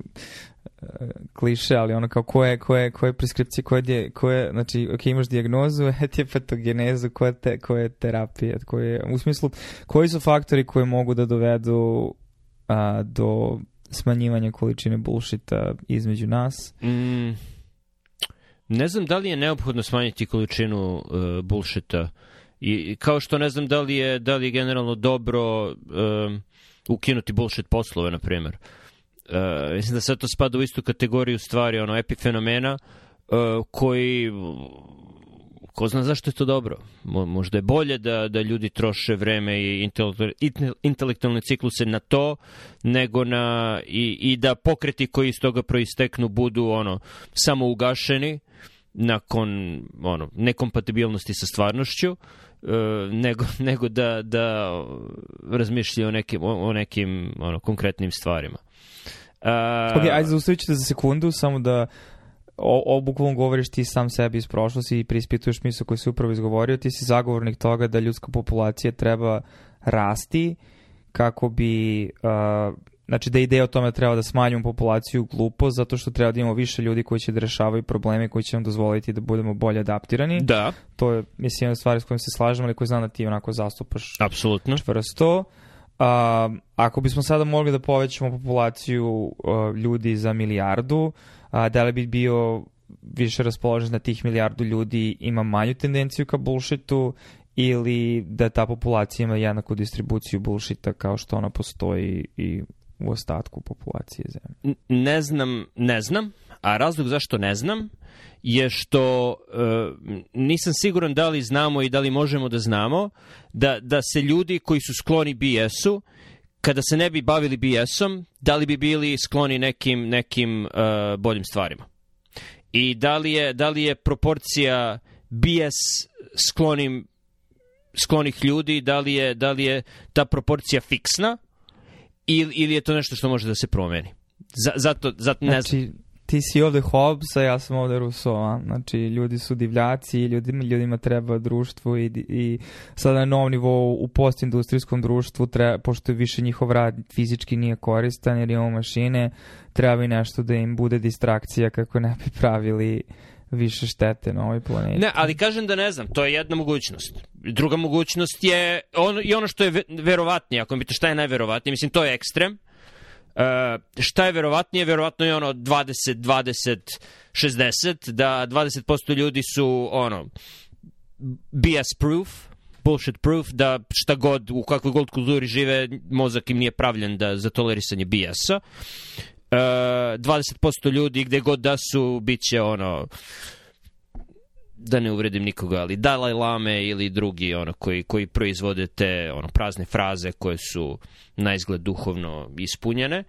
kliše, ali ono kao koje, koje, koje preskripcije, koje, koje, znači, ok, imaš dijagnozu, [laughs] etijepatogenezu, koje, te, koje terapije, koje, u smislu, koji su faktori koji mogu da dovedu a, do smanjivanja količine bullshita između nas? Mm, ne znam da li je neophodno smanjiti količinu uh, bullshita i kao što ne znam da li je, da li je generalno dobro uh, ukinuti bullshit poslove, na primjer. Uh, Uh, mislim da sve to spada u istu kategoriju stvari, ono, epifenomena, uh, koji ko zna zašto je to dobro. Mo, možda je bolje da, da ljudi troše vreme i intelektualne cikluse na to, nego na, i, i da pokreti koji iz toga proisteknu budu ono, samo ugašeni nakon ono, nekompatibilnosti sa stvarnošću, uh, nego, nego da, da razmišljaju o nekim, o, o nekim ono, konkretnim stvarima. Uh, ok, ajde zaustavit ću za sekundu, samo da o, o bukvalno govoriš ti sam sebi iz prošlosti i prispituješ misle koje si upravo izgovorio, ti si zagovornik toga da ljudska populacija treba rasti kako bi, uh, znači da ideja o tome treba da smanjimo populaciju glupo, zato što treba da imamo više ljudi koji će da rešavaju probleme koji će nam dozvoliti da budemo bolje adaptirani. Da. To je, mislim, jedna stvar s kojim se slažemo, ali koji znam da ti onako zastupaš Apsolutno. čvrsto. Uh, ako bismo sada mogli da povećamo populaciju uh, ljudi za milijardu, uh, da li bi bio više raspoložen da tih milijardu ljudi ima manju tendenciju ka bullshitu ili da ta populacija ima jednaku distribuciju bullshita kao što ona postoji i u ostatku populacije zemlje? Ne znam, ne znam, a razlog zašto ne znam je što uh, nisam siguran da li znamo i da li možemo da znamo da, da se ljudi koji su skloni BS-u kada se ne bi bavili BS-om, da li bi bili skloni nekim, nekim uh, boljim stvarima. I da li je, da li je proporcija BS sklonim, sklonih ljudi, da li je, da li je ta proporcija fiksna ili, ili je to nešto što može da se promeni. Z, zato, zato ne znači, ti si ovde Hobbes, a ja sam ovde Rousseau, a? znači ljudi su divljaci, ljudima, ljudima treba društvo i, i sada na novom nivou u postindustrijskom društvu, treba, pošto više njihov rad fizički nije koristan jer imamo mašine, treba i nešto da im bude distrakcija kako ne bi pravili više štete na ovoj planeti. Ne, ali kažem da ne znam, to je jedna mogućnost. Druga mogućnost je ono, i ono što je verovatnije, ako mi pita šta je najverovatnije, mislim to je ekstrem, šta je verovatnije? Verovatno je ono 20, 20, 60, da 20% ljudi su ono BS proof, bullshit proof, da šta god, u kakvoj god kulturi žive, mozak im nije pravljen da, za tolerisanje BS-a. Uh, 20% ljudi gde god da su, bit će ono da ne uvredim nikoga, ali Dalaj Lame ili drugi ono, koji, koji proizvode te ono, prazne fraze koje su na izgled duhovno ispunjene.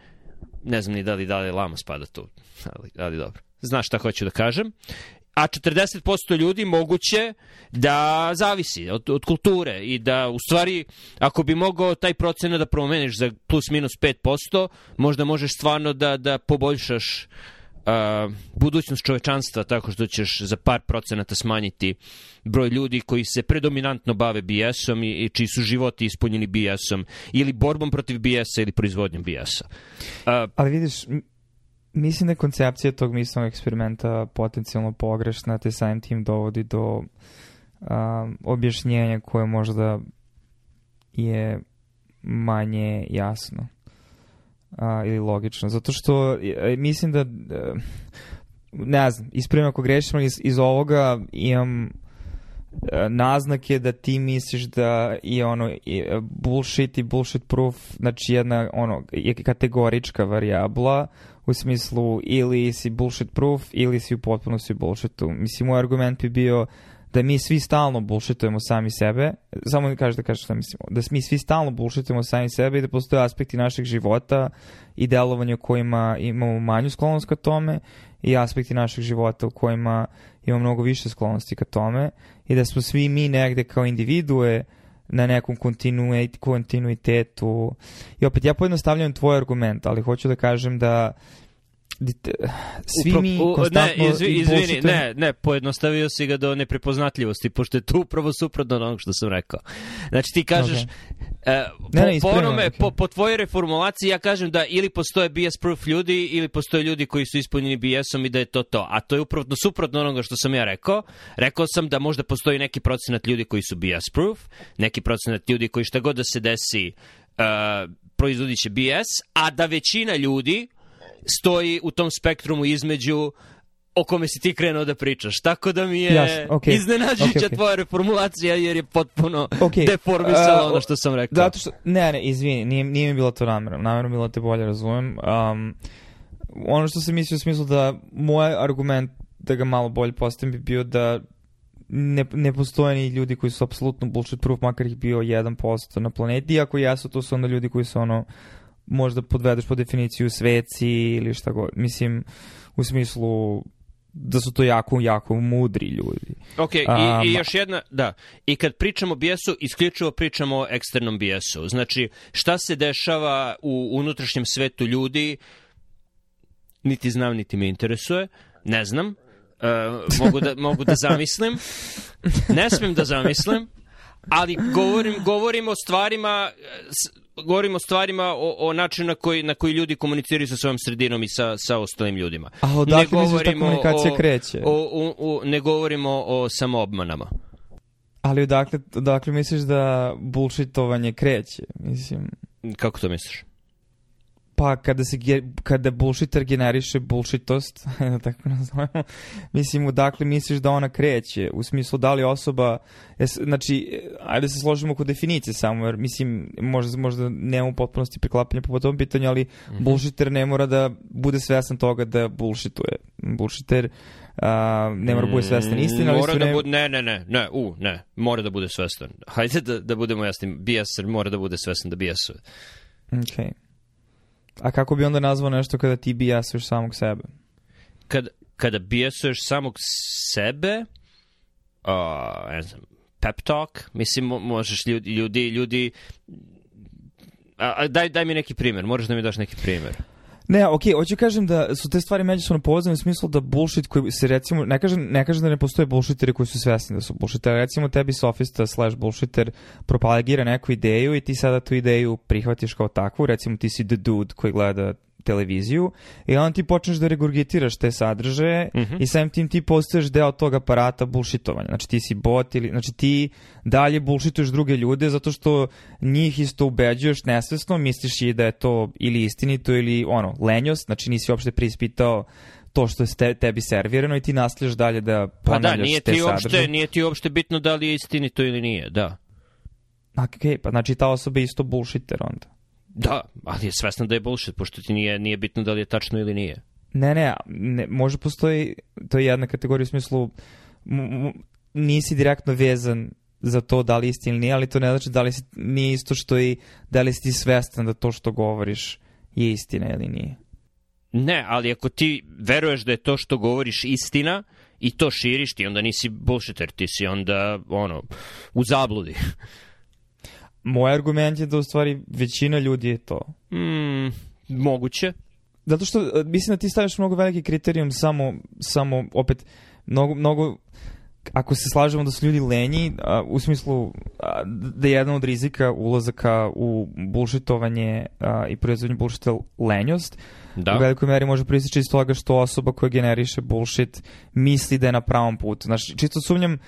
Ne znam ni da li Dalaj Lama spada tu, ali, ali dobro. Znaš šta hoću da kažem a 40% ljudi moguće da zavisi od, od kulture i da u stvari ako bi mogao taj procenat da promeniš za plus minus 5%, možda možeš stvarno da, da poboljšaš uh, budućnost čovečanstva tako što ćeš za par procenata smanjiti broj ljudi koji se predominantno bave BS-om i, i čiji su životi ispunjeni BS-om ili borbom protiv BS-a ili proizvodnjom BS-a. Uh, Ali vidiš, mislim da je koncepcija tog mislnog eksperimenta potencijalno pogrešna, te samim tim dovodi do um, objašnjenja koje možda je manje jasno a, ili logično. Zato što e, mislim da, uh, ne znam, ispravim ako grešimo iz, iz ovoga imam e, naznake da ti misliš da je ono bullshit i bullshit proof znači jedna ono je kategorička varijabla u smislu ili si bullshit proof ili si u potpunosti bullshitu. Mislim, moj argument bi bio da mi svi stalno bullshitujemo sami sebe, samo da kažeš da kažeš šta mislimo, da mi svi stalno bullshitujemo sami sebe i da postoje aspekti našeg života i delovanja u kojima imamo manju sklonost ka tome i aspekti našeg života u kojima imamo mnogo više sklonosti ka tome i da smo svi mi negde kao individue na nekom kontinuitetu. I opet, ja pojednostavljam tvoj argument, ali hoću da kažem da svi Upro, mi konstantno ne, izvi, izvini, ne, ne, pojednostavio si ga do neprepoznatljivosti, pošto je tu upravo suprotno od onog što sam rekao. Znači ti kažeš, okay. uh, po, ne, ne, po, onome, okay. po, po tvojoj reformulaciji ja kažem da ili postoje BS proof ljudi ili postoje ljudi koji su ispunjeni BS-om i da je to to. A to je upravo suprotno onoga što sam ja rekao. Rekao sam da možda postoji neki procenat ljudi koji su BS proof, neki procenat ljudi koji šta god da se desi uh, proizvodit će BS, a da većina ljudi stoji u tom spektrumu između o kome si ti krenuo da pričaš. Tako da mi je yes, okay. iznenađujuća okay, okay. tvoja reformulacija jer je potpuno okay. deformisala uh, ono što sam rekao. Zato što, ne, ne, izvini, nije, nije mi bilo to namjerno. Namjerno bilo da te bolje razumem. Um, ono što sam mislio u smislu da moj argument da ga malo bolje postavim bi bio da ne, ne postoje ni ljudi koji su apsolutno bullshit proof, makar ih bio 1% na planeti, iako jesu, to su onda ljudi koji su ono možda podvedeš po definiciju sveci ili šta god. Mislim, u smislu da su to jako, jako mudri ljudi. Ok, um, i, i još jedna, da, i kad pričamo o bijesu, isključivo pričamo o eksternom bijesu. Znači, šta se dešava u unutrašnjem svetu ljudi, niti znam, niti me interesuje, ne znam, uh, mogu, da, mogu da zamislim, ne smem da zamislim, ali govorim, govorim o stvarima govorimo o stvarima o, o načinu na koji, na koji ljudi komuniciraju sa svojom sredinom i sa, sa ostalim ljudima. A odakle misliš da komunikacija o, kreće? O, o, o, ne govorimo o samoobmanama. Ali odakle, odakle misliš da bullshitovanje kreće? Mislim... Kako to misliš? Pa kada se kada bullshiter generiše bullshitost, [laughs] da tako nazovemo, mislim odakle misliš da ona kreće, u smislu da li osoba, znači, ajde da se složimo oko definicije samo, jer mislim, možda, možda nemamo potpunosti preklapanja po tom pitanju, ali mm -hmm. bullshiter ne mora da bude svestan toga da bullshituje. Bullshiter Uh, ne mora da bude svestan istina, ali mora da ne... bude, ne, ne, ne, ne, u, ne, mora da bude svestan. Hajde da, da budemo jasni, bijaser mora da bude svestan da bijasuje. Okej. Okay. A kako bi onda nazvao nešto kada ti bijasuješ samog sebe? Kad, kada bijasuješ samog sebe, uh, ne znam, pep talk, mislim, možeš ljudi, ljudi, ljudi a, a, daj, daj mi neki primjer, moraš da mi daš neki primjer. Ne, okej, okay, hoću kažem da su te stvari međusobno povezane u smislu da bullshit koji se recimo, ne kažem, ne kažem da ne postoje bullshiteri koji su svesni da su bullshiteri, recimo tebi sofista slash bullshiter propagira neku ideju i ti sada tu ideju prihvatiš kao takvu, recimo ti si the dude koji gleda televiziju i onda ti počneš da regurgitiraš te sadržaje mm -hmm. i samim tim ti postaješ deo tog aparata bullshitovanja. Znači ti si bot ili, znači ti dalje bullshituješ druge ljude zato što njih isto ubeđuješ nesvesno, misliš i da je to ili istinito ili ono, lenjost, znači nisi uopšte prispitao to što je tebi servirano i ti nastavljaš dalje da ponavljaš pa da, nije te ti uopšte, sadržaje. Nije ti uopšte bitno da li je istinito ili nije, da. Ok, pa znači ta osoba je isto bullshiter onda. Da, ali je svesna da je bullshit, pošto ti nije, nije bitno da li je tačno ili nije. Ne, ne, ne može postoji, to je jedna kategorija u smislu m- m- nisi direktno vezan za to da li istina ili nije, ali to ne znači da li si, nije isto što i da li si ti svestan da to što govoriš je istina ili nije. Ne, ali ako ti veruješ da je to što govoriš istina i to širiš, ti onda nisi bullshitter, ti si onda, ono, u zabludi. Moj argument je da u stvari većina ljudi je to. Mm, moguće. Zato što e, mislim da ti stavljaš mnogo veliki kriterijum samo, samo opet, mnogo, mnogo ako se slažemo da su ljudi lenji, a, u smislu a, da je jedan od rizika ulazaka u bullshitovanje a, i proizvodnje bullshita lenjost, Da. u velikoj meri može proistići iz toga što osoba koja generiše bullshit misli da je na pravom putu. Znaš, čisto sumnjam,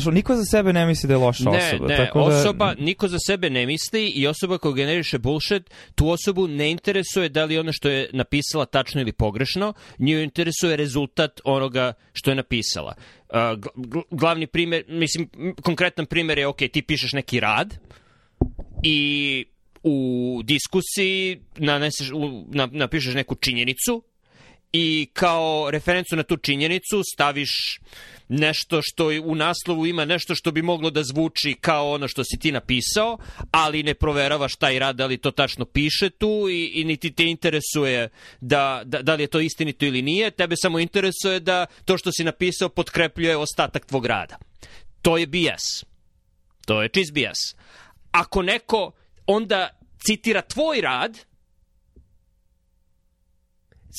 znaš, niko za sebe ne misli da je loša Ne, osoba. ne, tako da, osoba, niko za sebe ne misli i osoba koja generiše bullshit, tu osobu ne interesuje da li ono što je napisala tačno ili pogrešno, nju interesuje rezultat onoga što je napisala. Uh, gl- gl- glavni primjer, mislim, konkretan primjer je, ok, ti pišeš neki rad i u diskusiji naneseš, u, na, napišeš neku činjenicu i kao referencu na tu činjenicu staviš nešto što u naslovu ima nešto što bi moglo da zvuči kao ono što si ti napisao, ali ne proveravaš taj rad da li to tačno piše tu i, i niti te interesuje da, da, da li je to istinito ili nije, tebe samo interesuje da to što si napisao potkrepljuje ostatak tvog rada. To je BS. To je čist BS. Ako neko onda citira tvoj rad,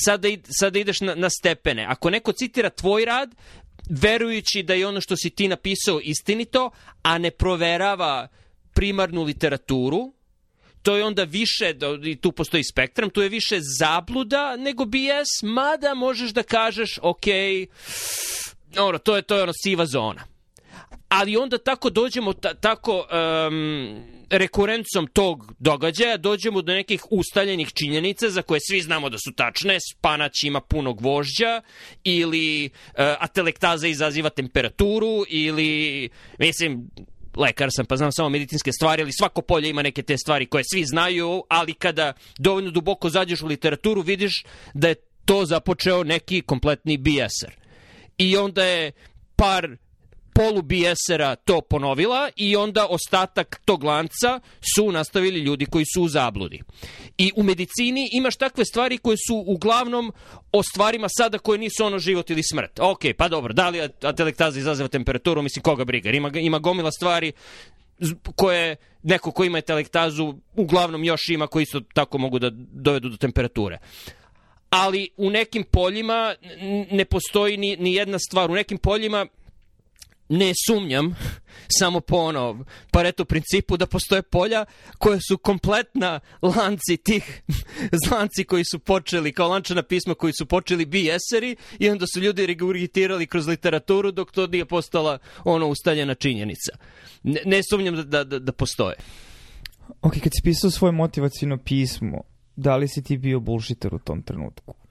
sada, id- sada ideš na, na stepene. Ako neko citira tvoj rad, verujući da je ono što si ti napisao istinito, a ne proverava primarnu literaturu, to je onda više, da- i tu postoji spektrum, tu je više zabluda nego BS, mada možeš da kažeš, ok, ono, to je, to je ono siva zona ali onda tako dođemo ta, tako um, rekurencom tog događaja dođemo do nekih ustaljenih činjenica za koje svi znamo da su tačne, spanać ima punog vožđa ili uh, atelektaza izaziva temperaturu ili mislim lekar sam pa znam samo medicinske stvari, ali svako polje ima neke te stvari koje svi znaju, ali kada dovoljno duboko zađeš u literaturu vidiš da je to započeo neki kompletni bijeser. I onda je par polu bijesera to ponovila i onda ostatak tog lanca su nastavili ljudi koji su u zabludi. I u medicini imaš takve stvari koje su uglavnom o stvarima sada koje nisu ono život ili smrt. Ok, pa dobro, da li atelektaza izaziva temperaturu, mislim koga briga, ima, ima gomila stvari koje neko ko ima telektazu uglavnom još ima koji isto tako mogu da dovedu do temperature ali u nekim poljima ne postoji ni, ni jedna stvar. U nekim poljima ne sumnjam, samo po ono pareto principu da postoje polja koje su kompletna lanci tih [laughs] lanci koji su počeli, kao lančana pisma koji su počeli bijeseri i onda su ljudi regurgitirali kroz literaturu dok to nije postala ono ustaljena činjenica. Ne, ne sumnjam da, da, da postoje. Ok, kad si pisao svoje motivacijno pismo, da li si ti bio bullshitter u tom trenutku?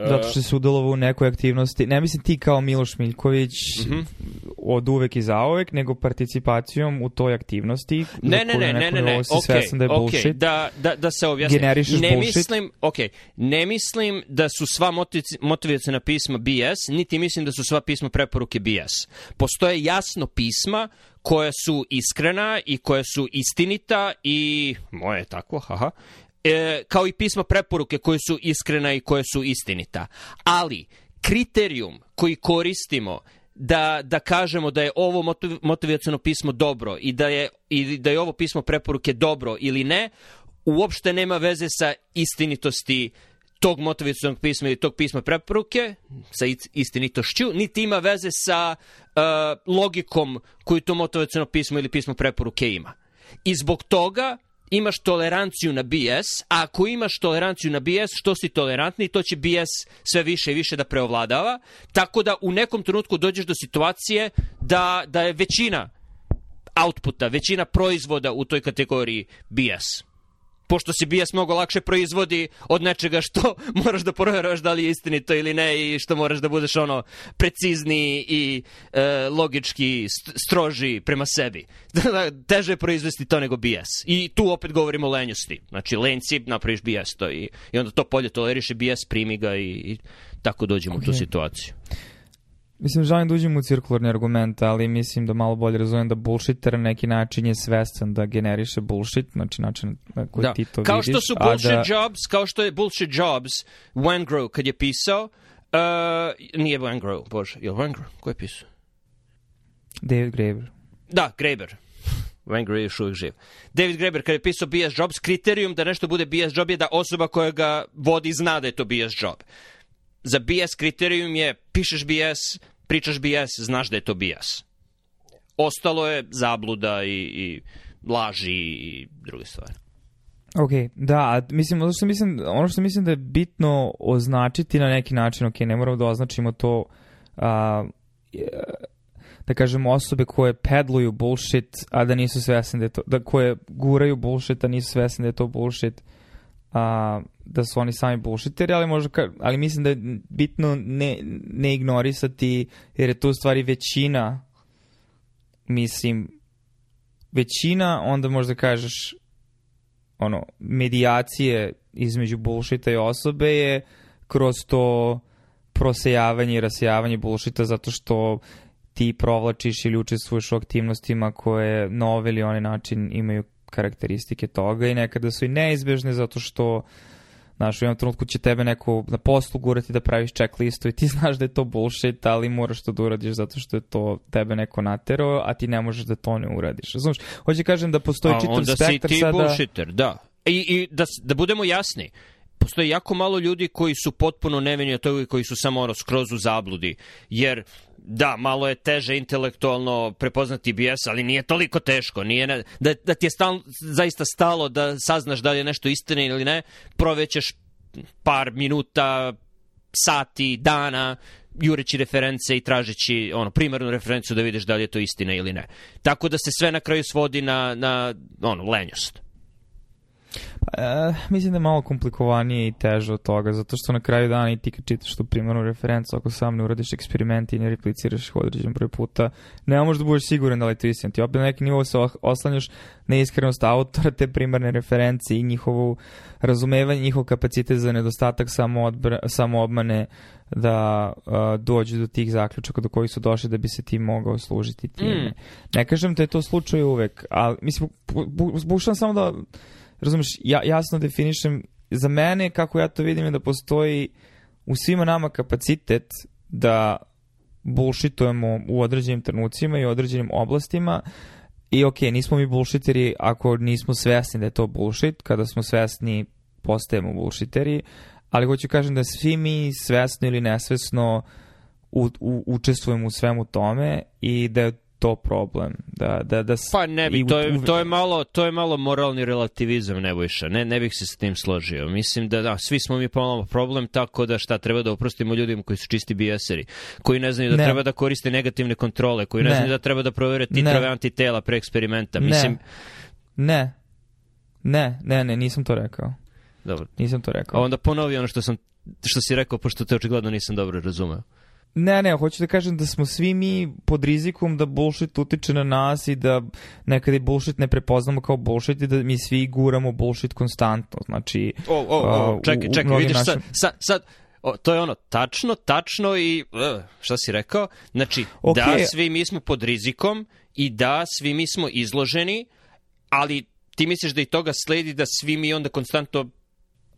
Zato što si udelovao u nekoj aktivnosti, ne mislim ti kao Miloš Miljković Mhm. od uvek i zauvek, nego participacijom u toj aktivnosti. Ne, ne, ne, ne, ne, ne, nivou si ok, svestan da je ok, bullshit. da, da, da se objasnim. Generišeš ne bullshit? Mislim, ok, ne mislim da su sva motivaci- motivacijna pisma BS, niti mislim da su sva pisma preporuke BS. Postoje jasno pisma koja su iskrena i koja su istinita i, moje je tako, haha, e, kao i pisma preporuke koje su iskrena i koje su istinita. Ali, kriterijum koji koristimo da, da kažemo da je ovo motiv, motivacijono pismo dobro i da, je, i da je ovo pismo preporuke dobro ili ne, uopšte nema veze sa istinitosti tog motivacijonog pisma ili tog pisma preporuke, sa is- istinitošću, niti ima veze sa uh, logikom koju to motivacijono pismo ili pismo preporuke ima. I zbog toga imaš toleranciju na BS, a ako imaš toleranciju na BS, što si tolerantni, to će BS sve više i više da preovladava, tako da u nekom trenutku dođeš do situacije da, da je većina outputa, većina proizvoda u toj kategoriji BS. Pošto se BS mnogo lakše proizvodi od nečega što [laughs] moraš da proveraš da li je istinito ili ne i što moraš da budeš ono precizniji i e, logički st- stroži prema sebi. [laughs] Teže je proizvesti to nego BS. I tu opet govorimo o lenjosti. Znači lenci napraviš BS to i, i onda to polje toleriše BS, primi ga i, i tako dođemo u tu situaciju. Mislim, želim da uđem u cirkularni argument, ali mislim da malo bolje razumijem da bullshiter na neki način je svestan da generiše bullshit, znači način na koji Da. ti to Kao vidiš. što su bullshit da, jobs, kao što je bullshit jobs, Wengrow kad je pisao, uh, nije Wengrow, bože, je li Wengrow? Ko je pisao? David Graeber. Da, Graeber. Wenger je još uvijek živ. David Graeber kada je pisao BS Jobs, kriterijum da nešto bude BS Job je da osoba koja ga vodi zna da je to BS Job. Za BS kriterijum je pišeš BS, pričaš BS, znaš da je to BS. Ostalo je zabluda i, i laži i druge stvari. Ok, da, mislim, ono što mislim, ono što mislim da je bitno označiti na neki način, ok, ne moramo da označimo to, a, da kažemo osobe koje pedluju bullshit, a da nisu svesni da je to, da koje guraju bullshit, a nisu svesni da je to bullshit, a, da su oni sami bullshiteri, ali možda, ali mislim da je bitno ne, ne ignorisati, jer je to u stvari većina, mislim, većina, onda možda kažeš ono, medijacije između bullshita i osobe je kroz to prosejavanje i rasejavanje bullshita zato što ti provlačiš ili učestvuješ u aktivnostima koje na ovaj ili onaj način imaju karakteristike toga i nekada su i neizbežne zato što Znaš, u jednom trenutku će tebe neko na poslu gurati da praviš checklistu i ti [laughs] znaš da je to bullshit, ali moraš to da uradiš zato što je to tebe neko naterao, a ti ne možeš da to ne uradiš. Znaš, hoće kažem da postoji A čitav onda si spektar ti sada... bullshitter, da. I, i da, da budemo jasni, postoji jako malo ljudi koji su potpuno nevini od toga i koji su samo ono skroz u zabludi. Jer, da, malo je teže intelektualno prepoznati BS, ali nije toliko teško. Nije ne, da, da ti je stal, zaista stalo da saznaš da li je nešto istina ili ne, provećeš par minuta, sati, dana, jureći reference i tražeći ono, primarnu referencu da vidiš da li je to istina ili ne. Tako da se sve na kraju svodi na, na ono, lenjost. E, mislim da je malo komplikovanije i teže od toga, zato što na kraju dana i ti kad čitaš tu primarnu referencu, ako sam ne uradiš eksperiment i ne repliciraš ih određen broj puta, ne možeš da budeš siguran da li je to istina. Ti opet na neki nivo se oslanjaš na iskrenost autora te primarne referencije i njihovu razumevanje, njihov kapacitet za nedostatak samo, obmane da uh, dođu do tih zaključaka do kojih su došli da bi se ti mogao služiti time. Mm. Ne kažem da je to slučaj uvek, ali mislim, bu- bu- pokušavam samo da razumeš, ja, jasno definišem, za mene, kako ja to vidim, je da postoji u svima nama kapacitet da bullshitujemo u određenim trenucima i određenim oblastima. I ok, nismo mi bullshiteri ako nismo svesni da je to bullshit, kada smo svesni postajemo bullshiteri, ali hoću kažem da svi mi svesno ili nesvesno u, u, učestvujemo u svemu tome i da je to problem. Da, da, da, Pa ne bi, to je, to je, malo, to je malo moralni relativizam, Nebojša. Ne, ne bih se s tim složio. Mislim da da, svi smo mi pomalo problem, tako da šta treba da oprostimo ljudima koji su čisti bijeseri, koji ne znaju da Ne. treba da koriste negativne kontrole, koji ne, Ne. znaju da treba da provere titrove antitela pre eksperimenta. Mislim, Ne. Ne, ne, ne, nisam to rekao. dobro. Nisam to A rekao. onda ponovi ono što sam što si rekao, pošto te očigledno nisam dobro razumeo. Ne, ne, hoću da kažem da smo svi mi pod rizikom da bullshit utiče na nas i da nekada i bullshit ne prepoznamo kao bullshit i da mi svi guramo bullshit konstantno. Znači, O, o, A, o, u- čekaj, čekaj, vidiš sad, našim- sad, sad o, to je ono, tačno, tačno i, uh, šta si rekao? Znači, Ok. da, svi mi smo pod rizikom i da, svi mi smo izloženi, ali ti misliš da i toga sledi da svi mi onda konstantno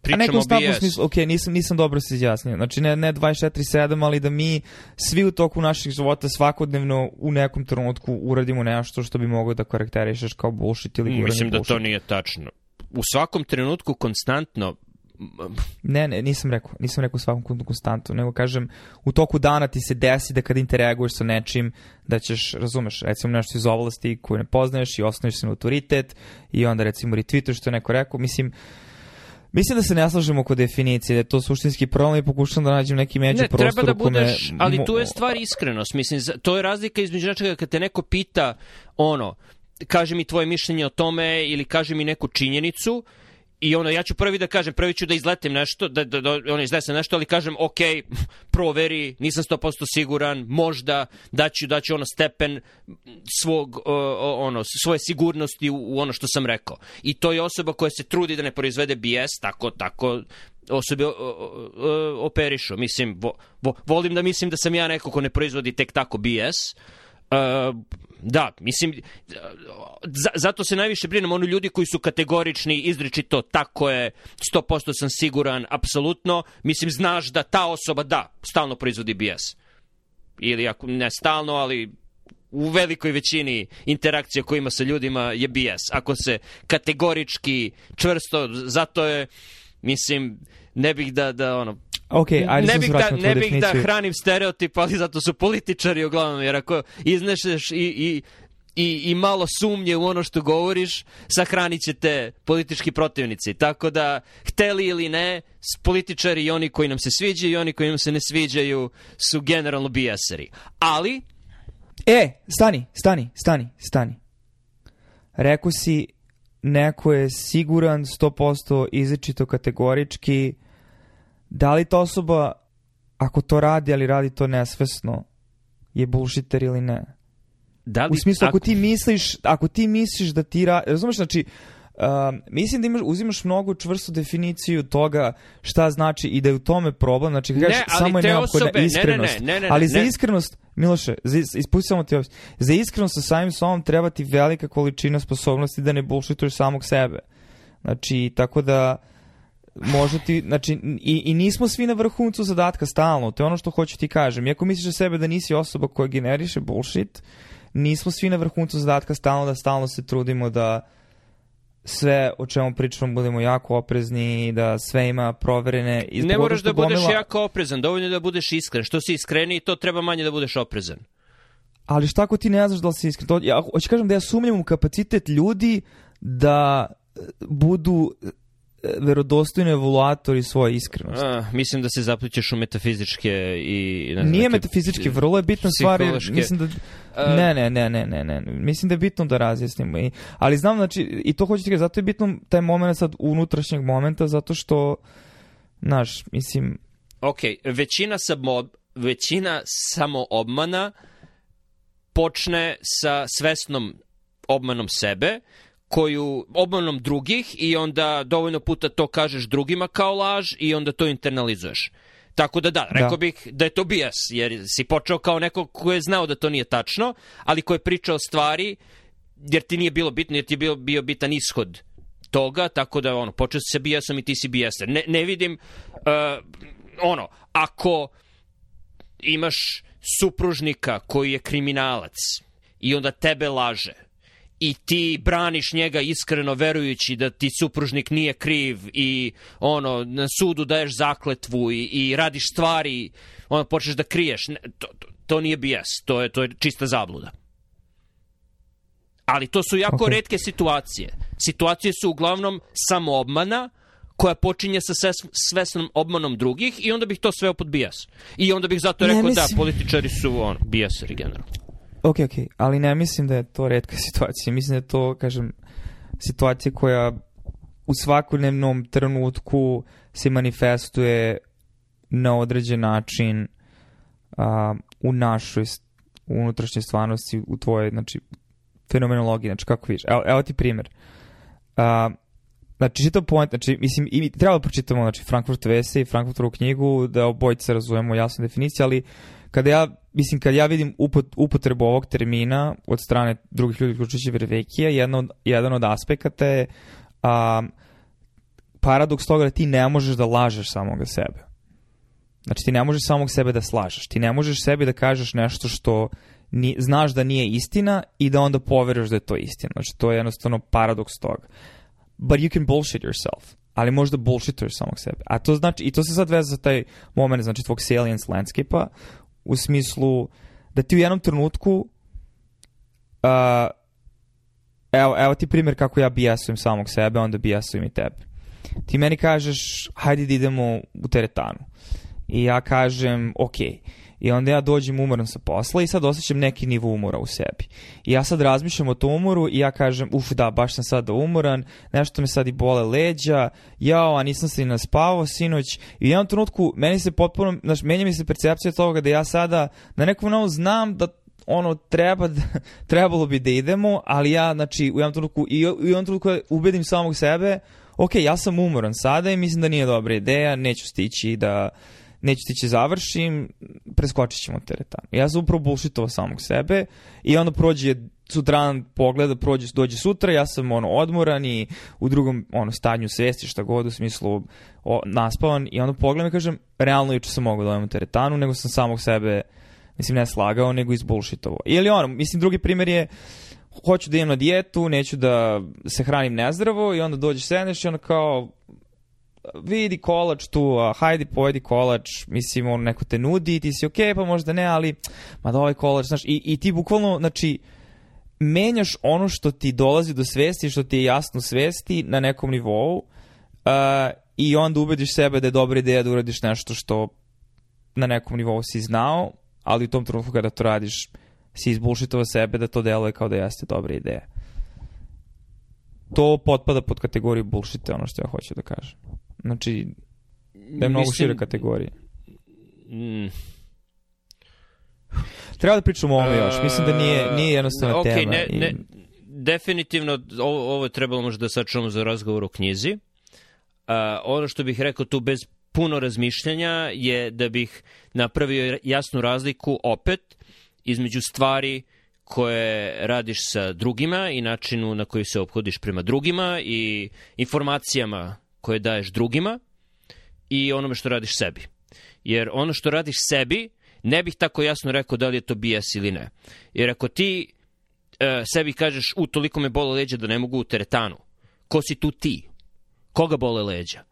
a pričamo konstantno BS? smislu, ok, nisam, nisam dobro se izjasnio. Znači, ne, ne 24-7, ali da mi svi u toku naših života svakodnevno u nekom trenutku uradimo nešto što bi moglo da karakterišeš kao bullshit ili guranje Mislim da bullshit. to nije tačno. U svakom trenutku konstantno Ne, ne, nisam rekao, nisam rekao u svakom kontu konstantu, nego kažem, u toku dana ti se desi da kada interaguješ sa nečim, da ćeš, razumeš, recimo nešto iz oblasti koju ne poznaješ i osnoviš se na autoritet i onda recimo retweetuješ što je neko rekao, mislim, Mislim da se ne slažemo oko definicije, da je to suštinski problem i pokušam da nađem neki među Ne, prostor treba da budeš, ali mo- tu je stvar iskrenost. Mislim, to je razlika između nečega kad te neko pita, ono, kaže mi tvoje mišljenje o tome ili kaže mi neku činjenicu i ono, ja ću prvi da kažem, prvi ću da izletim nešto, da, da, da ono, iznesem nešto, ali kažem, ok, proveri, nisam 100% siguran, možda daću, daću ono stepen svog, o, ono, svoje sigurnosti u, u ono što sam rekao. I to je osoba koja se trudi da ne proizvede BS, tako, tako osobe operišu. Mislim, vo, vo, volim da mislim da sam ja neko ko ne proizvodi tek tako BS. Uh, da, mislim, za, zato se najviše brinem oni ljudi koji su kategorični, izričito, tako je, 100% sam siguran, apsolutno. Mislim, znaš da ta osoba, da, stalno proizvodi BS. Ili ako ne stalno, ali u velikoj većini interakcija koje ima sa ljudima je BS. Ako se kategorički čvrsto, zato je, mislim, ne bih da, da ono, Okay, ajde ne bih, da, ne bih da hranim stereotip, ali zato su političari uglavnom, jer ako iznešeš i, i, i, i malo sumnje u ono što govoriš, sahranit će te politički protivnici. Tako da, hteli ili ne, političari i oni koji nam se sviđaju i oni koji nam se ne sviđaju su generalno bijaseri. Ali, E, stani, stani, stani, stani. Rekao si, neko je siguran 100% izrečito kategorički. Da li ta osoba, ako to radi, ali radi to nesvesno, je bullshiter ili ne? da li... U smislu, ako ti misliš, ako ti misliš da ti ra... Razumeš, znači, um, mislim da imaš, uzimaš mnogo čvrstu definiciju toga šta znači i da je u tome problem, znači Ne, kažeš ali samo je neophodna osobe- ne, ne, ne, iskrenost. ne, ne, ne, ali za ne. iskrenost, Miloše, za, ispusti samo ti ovo. za iskrenost sa samim sobom treba ti velika količina sposobnosti da ne bullshituješ samog sebe. Znači, tako da može ti, znači, i, i nismo svi na vrhuncu zadatka stalno, to je ono što hoću ti kažem. Iako misliš o sebe da nisi osoba koja generiše bullshit, nismo svi na vrhuncu zadatka stalno da stalno se trudimo da sve o čemu pričamo budemo jako oprezni i da sve ima proverene i Ne moraš da budeš gomila- jako oprezan, dovoljno je da budeš iskren. Što si iskreniji, to treba manje da budeš oprezan. Ali šta ako ti ne znaš da li si iskren? To, ja hoću kažem da ja sumnjam u kapacitet ljudi da budu verodostojni evaluatori svoje iskrenosti. A, mislim da se zaplićeš u metafizičke i... Ne znam, Nije metafizički, vrlo je bitna stvar, mislim da... A- Ne, ne, ne, ne, ne, ne, mislim da je bitno da razjasnimo. I, ali znam, znači, i to ti kažem, zato je bitno taj moment sad unutrašnjeg momenta, zato što, znaš, mislim, Ok, većina, samo, većina samoobmana počne sa svesnom obmanom sebe, koju obmanom drugih i onda dovoljno puta to kažeš drugima kao laž i onda to internalizuješ. Tako da da, rekao Da. bih da je to bias, jer si počeo kao neko ko je znao da to nije tačno, ali ko je pričao stvari jer ti nije bilo bitno, jer ti je bio, bio bitan ishod toga, tako da ono, počeo sa bijasom i ti si bijaser. Ne, ne vidim, uh, ono, ako imaš supružnika koji je kriminalac i onda tebe laže i ti braniš njega iskreno verujući da ti supružnik nije kriv i ono na sudu daješ zakletvu i, i radiš stvari ono počneš da kriješ ne, to, to, to nije bijes to je to je čista zabluda ali to su jako Ok. retke situacije situacije su uglavnom samoobmana koja počinje sa ses- svesnom obmanom drugih i onda bih to sveo pod bijas. I onda bih zato Ne rekao da, mislim- političari su ono, bijaseri generalno. Ok, ok, ali ne mislim da je to redka [laughs] situacija. Mislim da je to, kažem, situacija koja u svakodnevnom trenutku se manifestuje na određen način a, u našoj unutrašnjoj stvarnosti, u tvojoj, znači, fenomenologiji, znači, kako vidiš. Evo, evo ti primjer. A, znači, čitav point, znači, mislim, i treba da pročitamo, znači, Frankfurt Vese i Frankfurtovu knjigu, da obojice razumemo jasnu definiciju, ali kada ja, mislim, kad ja vidim upot, upotrebu ovog termina od strane drugih ljudi, uključujući Vervekija, jedan od, jedan od aspekata je a, paradoks toga da ti ne možeš da lažeš samoga sebe. Znači, ti ne možeš samog sebe da slažeš. Ti ne možeš sebi da kažeš nešto što ni, znaš da nije istina i da onda poveruješ da je to istina. Znači, to je jednostavno paradoks toga. But you can bullshit yourself. Ali možda bullshituješ samog sebe. A to znači, i to se sad veze za taj moment, znači, tvog salience landscape-a, u smislu da ti u jednom trenutku uh, evo, evo ti primjer kako ja bijasujem samog sebe, onda bijasujem i tebe. Ti meni kažeš, hajde da idemo u teretanu. I ja kažem, ok. I onda ja dođem umoran sa posla i sad osjećam neki nivo umora u sebi. I ja sad razmišljam o tom umoru i ja kažem, uf da, baš sam sada umoran, nešto me sad i bole leđa, jao, a nisam se ni naspavao sinoć. I u jednom trenutku meni se potpuno, znaš, menja mi se percepcija toga da ja sada na nekom novu znam da ono treba da, [laughs] trebalo bi da idemo, ali ja znači u jednom trenutku i u jednom trenutku ubedim samog sebe ok, ja sam umoran sada i mislim da nije dobra ideja, neću stići da neću stići završim, preskočit ćemo teretanu. Ja sam upravo bullshitovao samog sebe i onda prođe sutran pogleda, prođe, dođe sutra, ja sam ono odmoran i u drugom ono stanju svesti šta god u smislu o, naspavan i onda pogledam i kažem realno juče sam mogao da u teretanu, nego sam samog sebe mislim ne slagao, nego izbullshitovo. Ili ono, mislim drugi primjer je hoću da idem na dijetu, neću da se hranim nezdravo i onda dođeš sedneš i onda kao vidi kolač tu, a, hajdi pojedi kolač, mislim, on neko te nudi, ti si okej, okay, pa možda ne, ali, ma da ovaj kolač, znaš, i, i ti bukvalno, znači, menjaš ono što ti dolazi do svesti, što ti je jasno svesti na nekom nivou uh, i onda ubediš sebe da je dobra ideja da uradiš nešto što na nekom nivou si znao, ali u tom trenutku kada to radiš si izbullshitova sebe da to deluje kao da jeste dobra ideja. To potpada pod kategoriju bullshita, ono što ja hoću da kažem. Znači, da je mnogo Mislim, šire kategorije. Mm. Treba da pričamo o ovome još. Mislim da nije, nije jednostavna okay, tema. Ne, i... ne, definitivno, ovo, ovo je trebalo možda da sačuvamo za razgovor o knjizi. Uh, ono što bih rekao tu bez puno razmišljanja je da bih napravio jasnu razliku opet između stvari koje radiš sa drugima i načinu na koji se obhodiš prema drugima i informacijama koje daješ drugima i onome što radiš sebi. Jer ono što radiš sebi, ne bih tako jasno rekao da li je to BS ili ne. Jer ako ti e, sebi kažeš, u, toliko me bole leđa da ne mogu u teretanu, ko si tu ti? Koga bole leđa?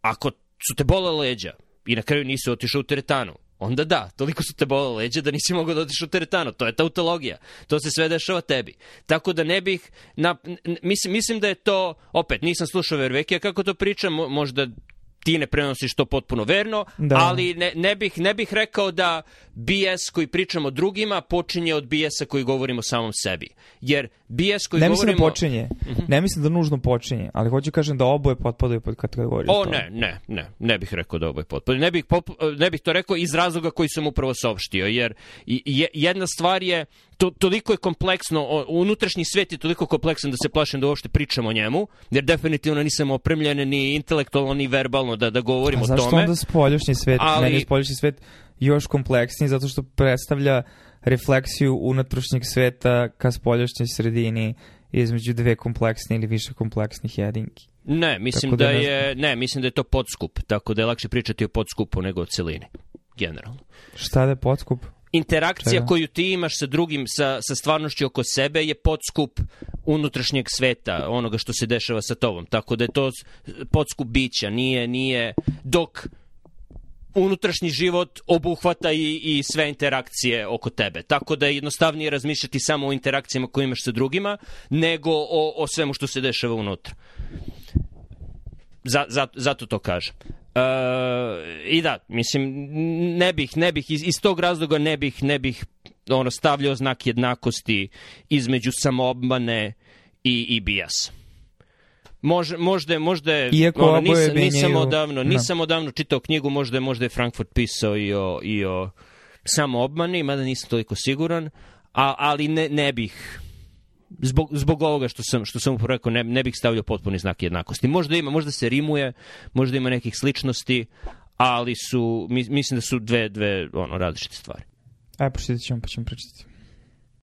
Ako su te bole leđa i na kraju nisi otišao u teretanu, onda da, toliko su te bole leđa da nisi mogao da otiš u teretanu. To je tautologija. To se sve dešava tebi. Tako da ne bih, na, mislim, mislim da je to, opet, nisam slušao Vervekija kako to pričam, možda ti ne prenosiš to potpuno verno, da. ali ne, ne, bih, ne bih rekao da BS koji pričamo drugima počinje od BS-a koji govorimo samom sebi. Jer BS koji ne govorimo... Ne mislim da počinje, uh mhm. -huh. ne mislim da nužno počinje, ali hoću kažem da oboje potpadaju pod kategoriju. O ne, ne, ne, ne bih rekao da oboje potpadaju. Ne bih, pop, ne bih to rekao iz razloga koji sam upravo saopštio, jer jedna stvar je to, toliko je kompleksno, unutrašnji svet je toliko kompleksan da se plašim da uopšte pričam o njemu, jer definitivno nisam opremljen ni intelektualno, ni verbalno da, da govorim o tome. A zašto onda spoljašnji svet, ali... meni je spoljašnji svet još kompleksniji, zato što predstavlja refleksiju unutrašnjeg sveta ka spoljašnjoj sredini između dve kompleksne ili više kompleksnih jedinki. Ne, mislim da, da je, ne, mislim da je to podskup, tako da je lakše pričati o podskupu nego o celini, generalno. Šta da je podskup? interakcija Čega? koju ti imaš sa drugim, sa, sa stvarnošću oko sebe je podskup unutrašnjeg sveta, onoga što se dešava sa tobom. Tako da je to podskup bića, nije, nije, dok unutrašnji život obuhvata i, i sve interakcije oko tebe. Tako da je jednostavnije razmišljati samo o interakcijama koje imaš sa drugima, nego o, o svemu što se dešava unutra. Za, za, zato to kažem. Uh, I da, mislim, ne bih, ne bih, iz, iz tog razloga ne bih, ne bih ono, stavljao znak jednakosti između samoobmane i, i bijasa. Može, možda, možda je, Iako ono, nisam, nisam, odavno, da. nisam odavno čitao knjigu, možda je, možda je Frankfurt pisao i o, i o samoobmani, mada nisam toliko siguran, a, ali ne, ne bih, zbog, zbog ovoga što sam, što sam upravo rekao, ne, ne bih stavljao potpuni znak jednakosti. Možda ima, možda se rimuje, možda ima nekih sličnosti, ali su, mislim da su dve, dve ono, različite stvari. Ajde, pročitat ćemo, pa ćemo pročitati.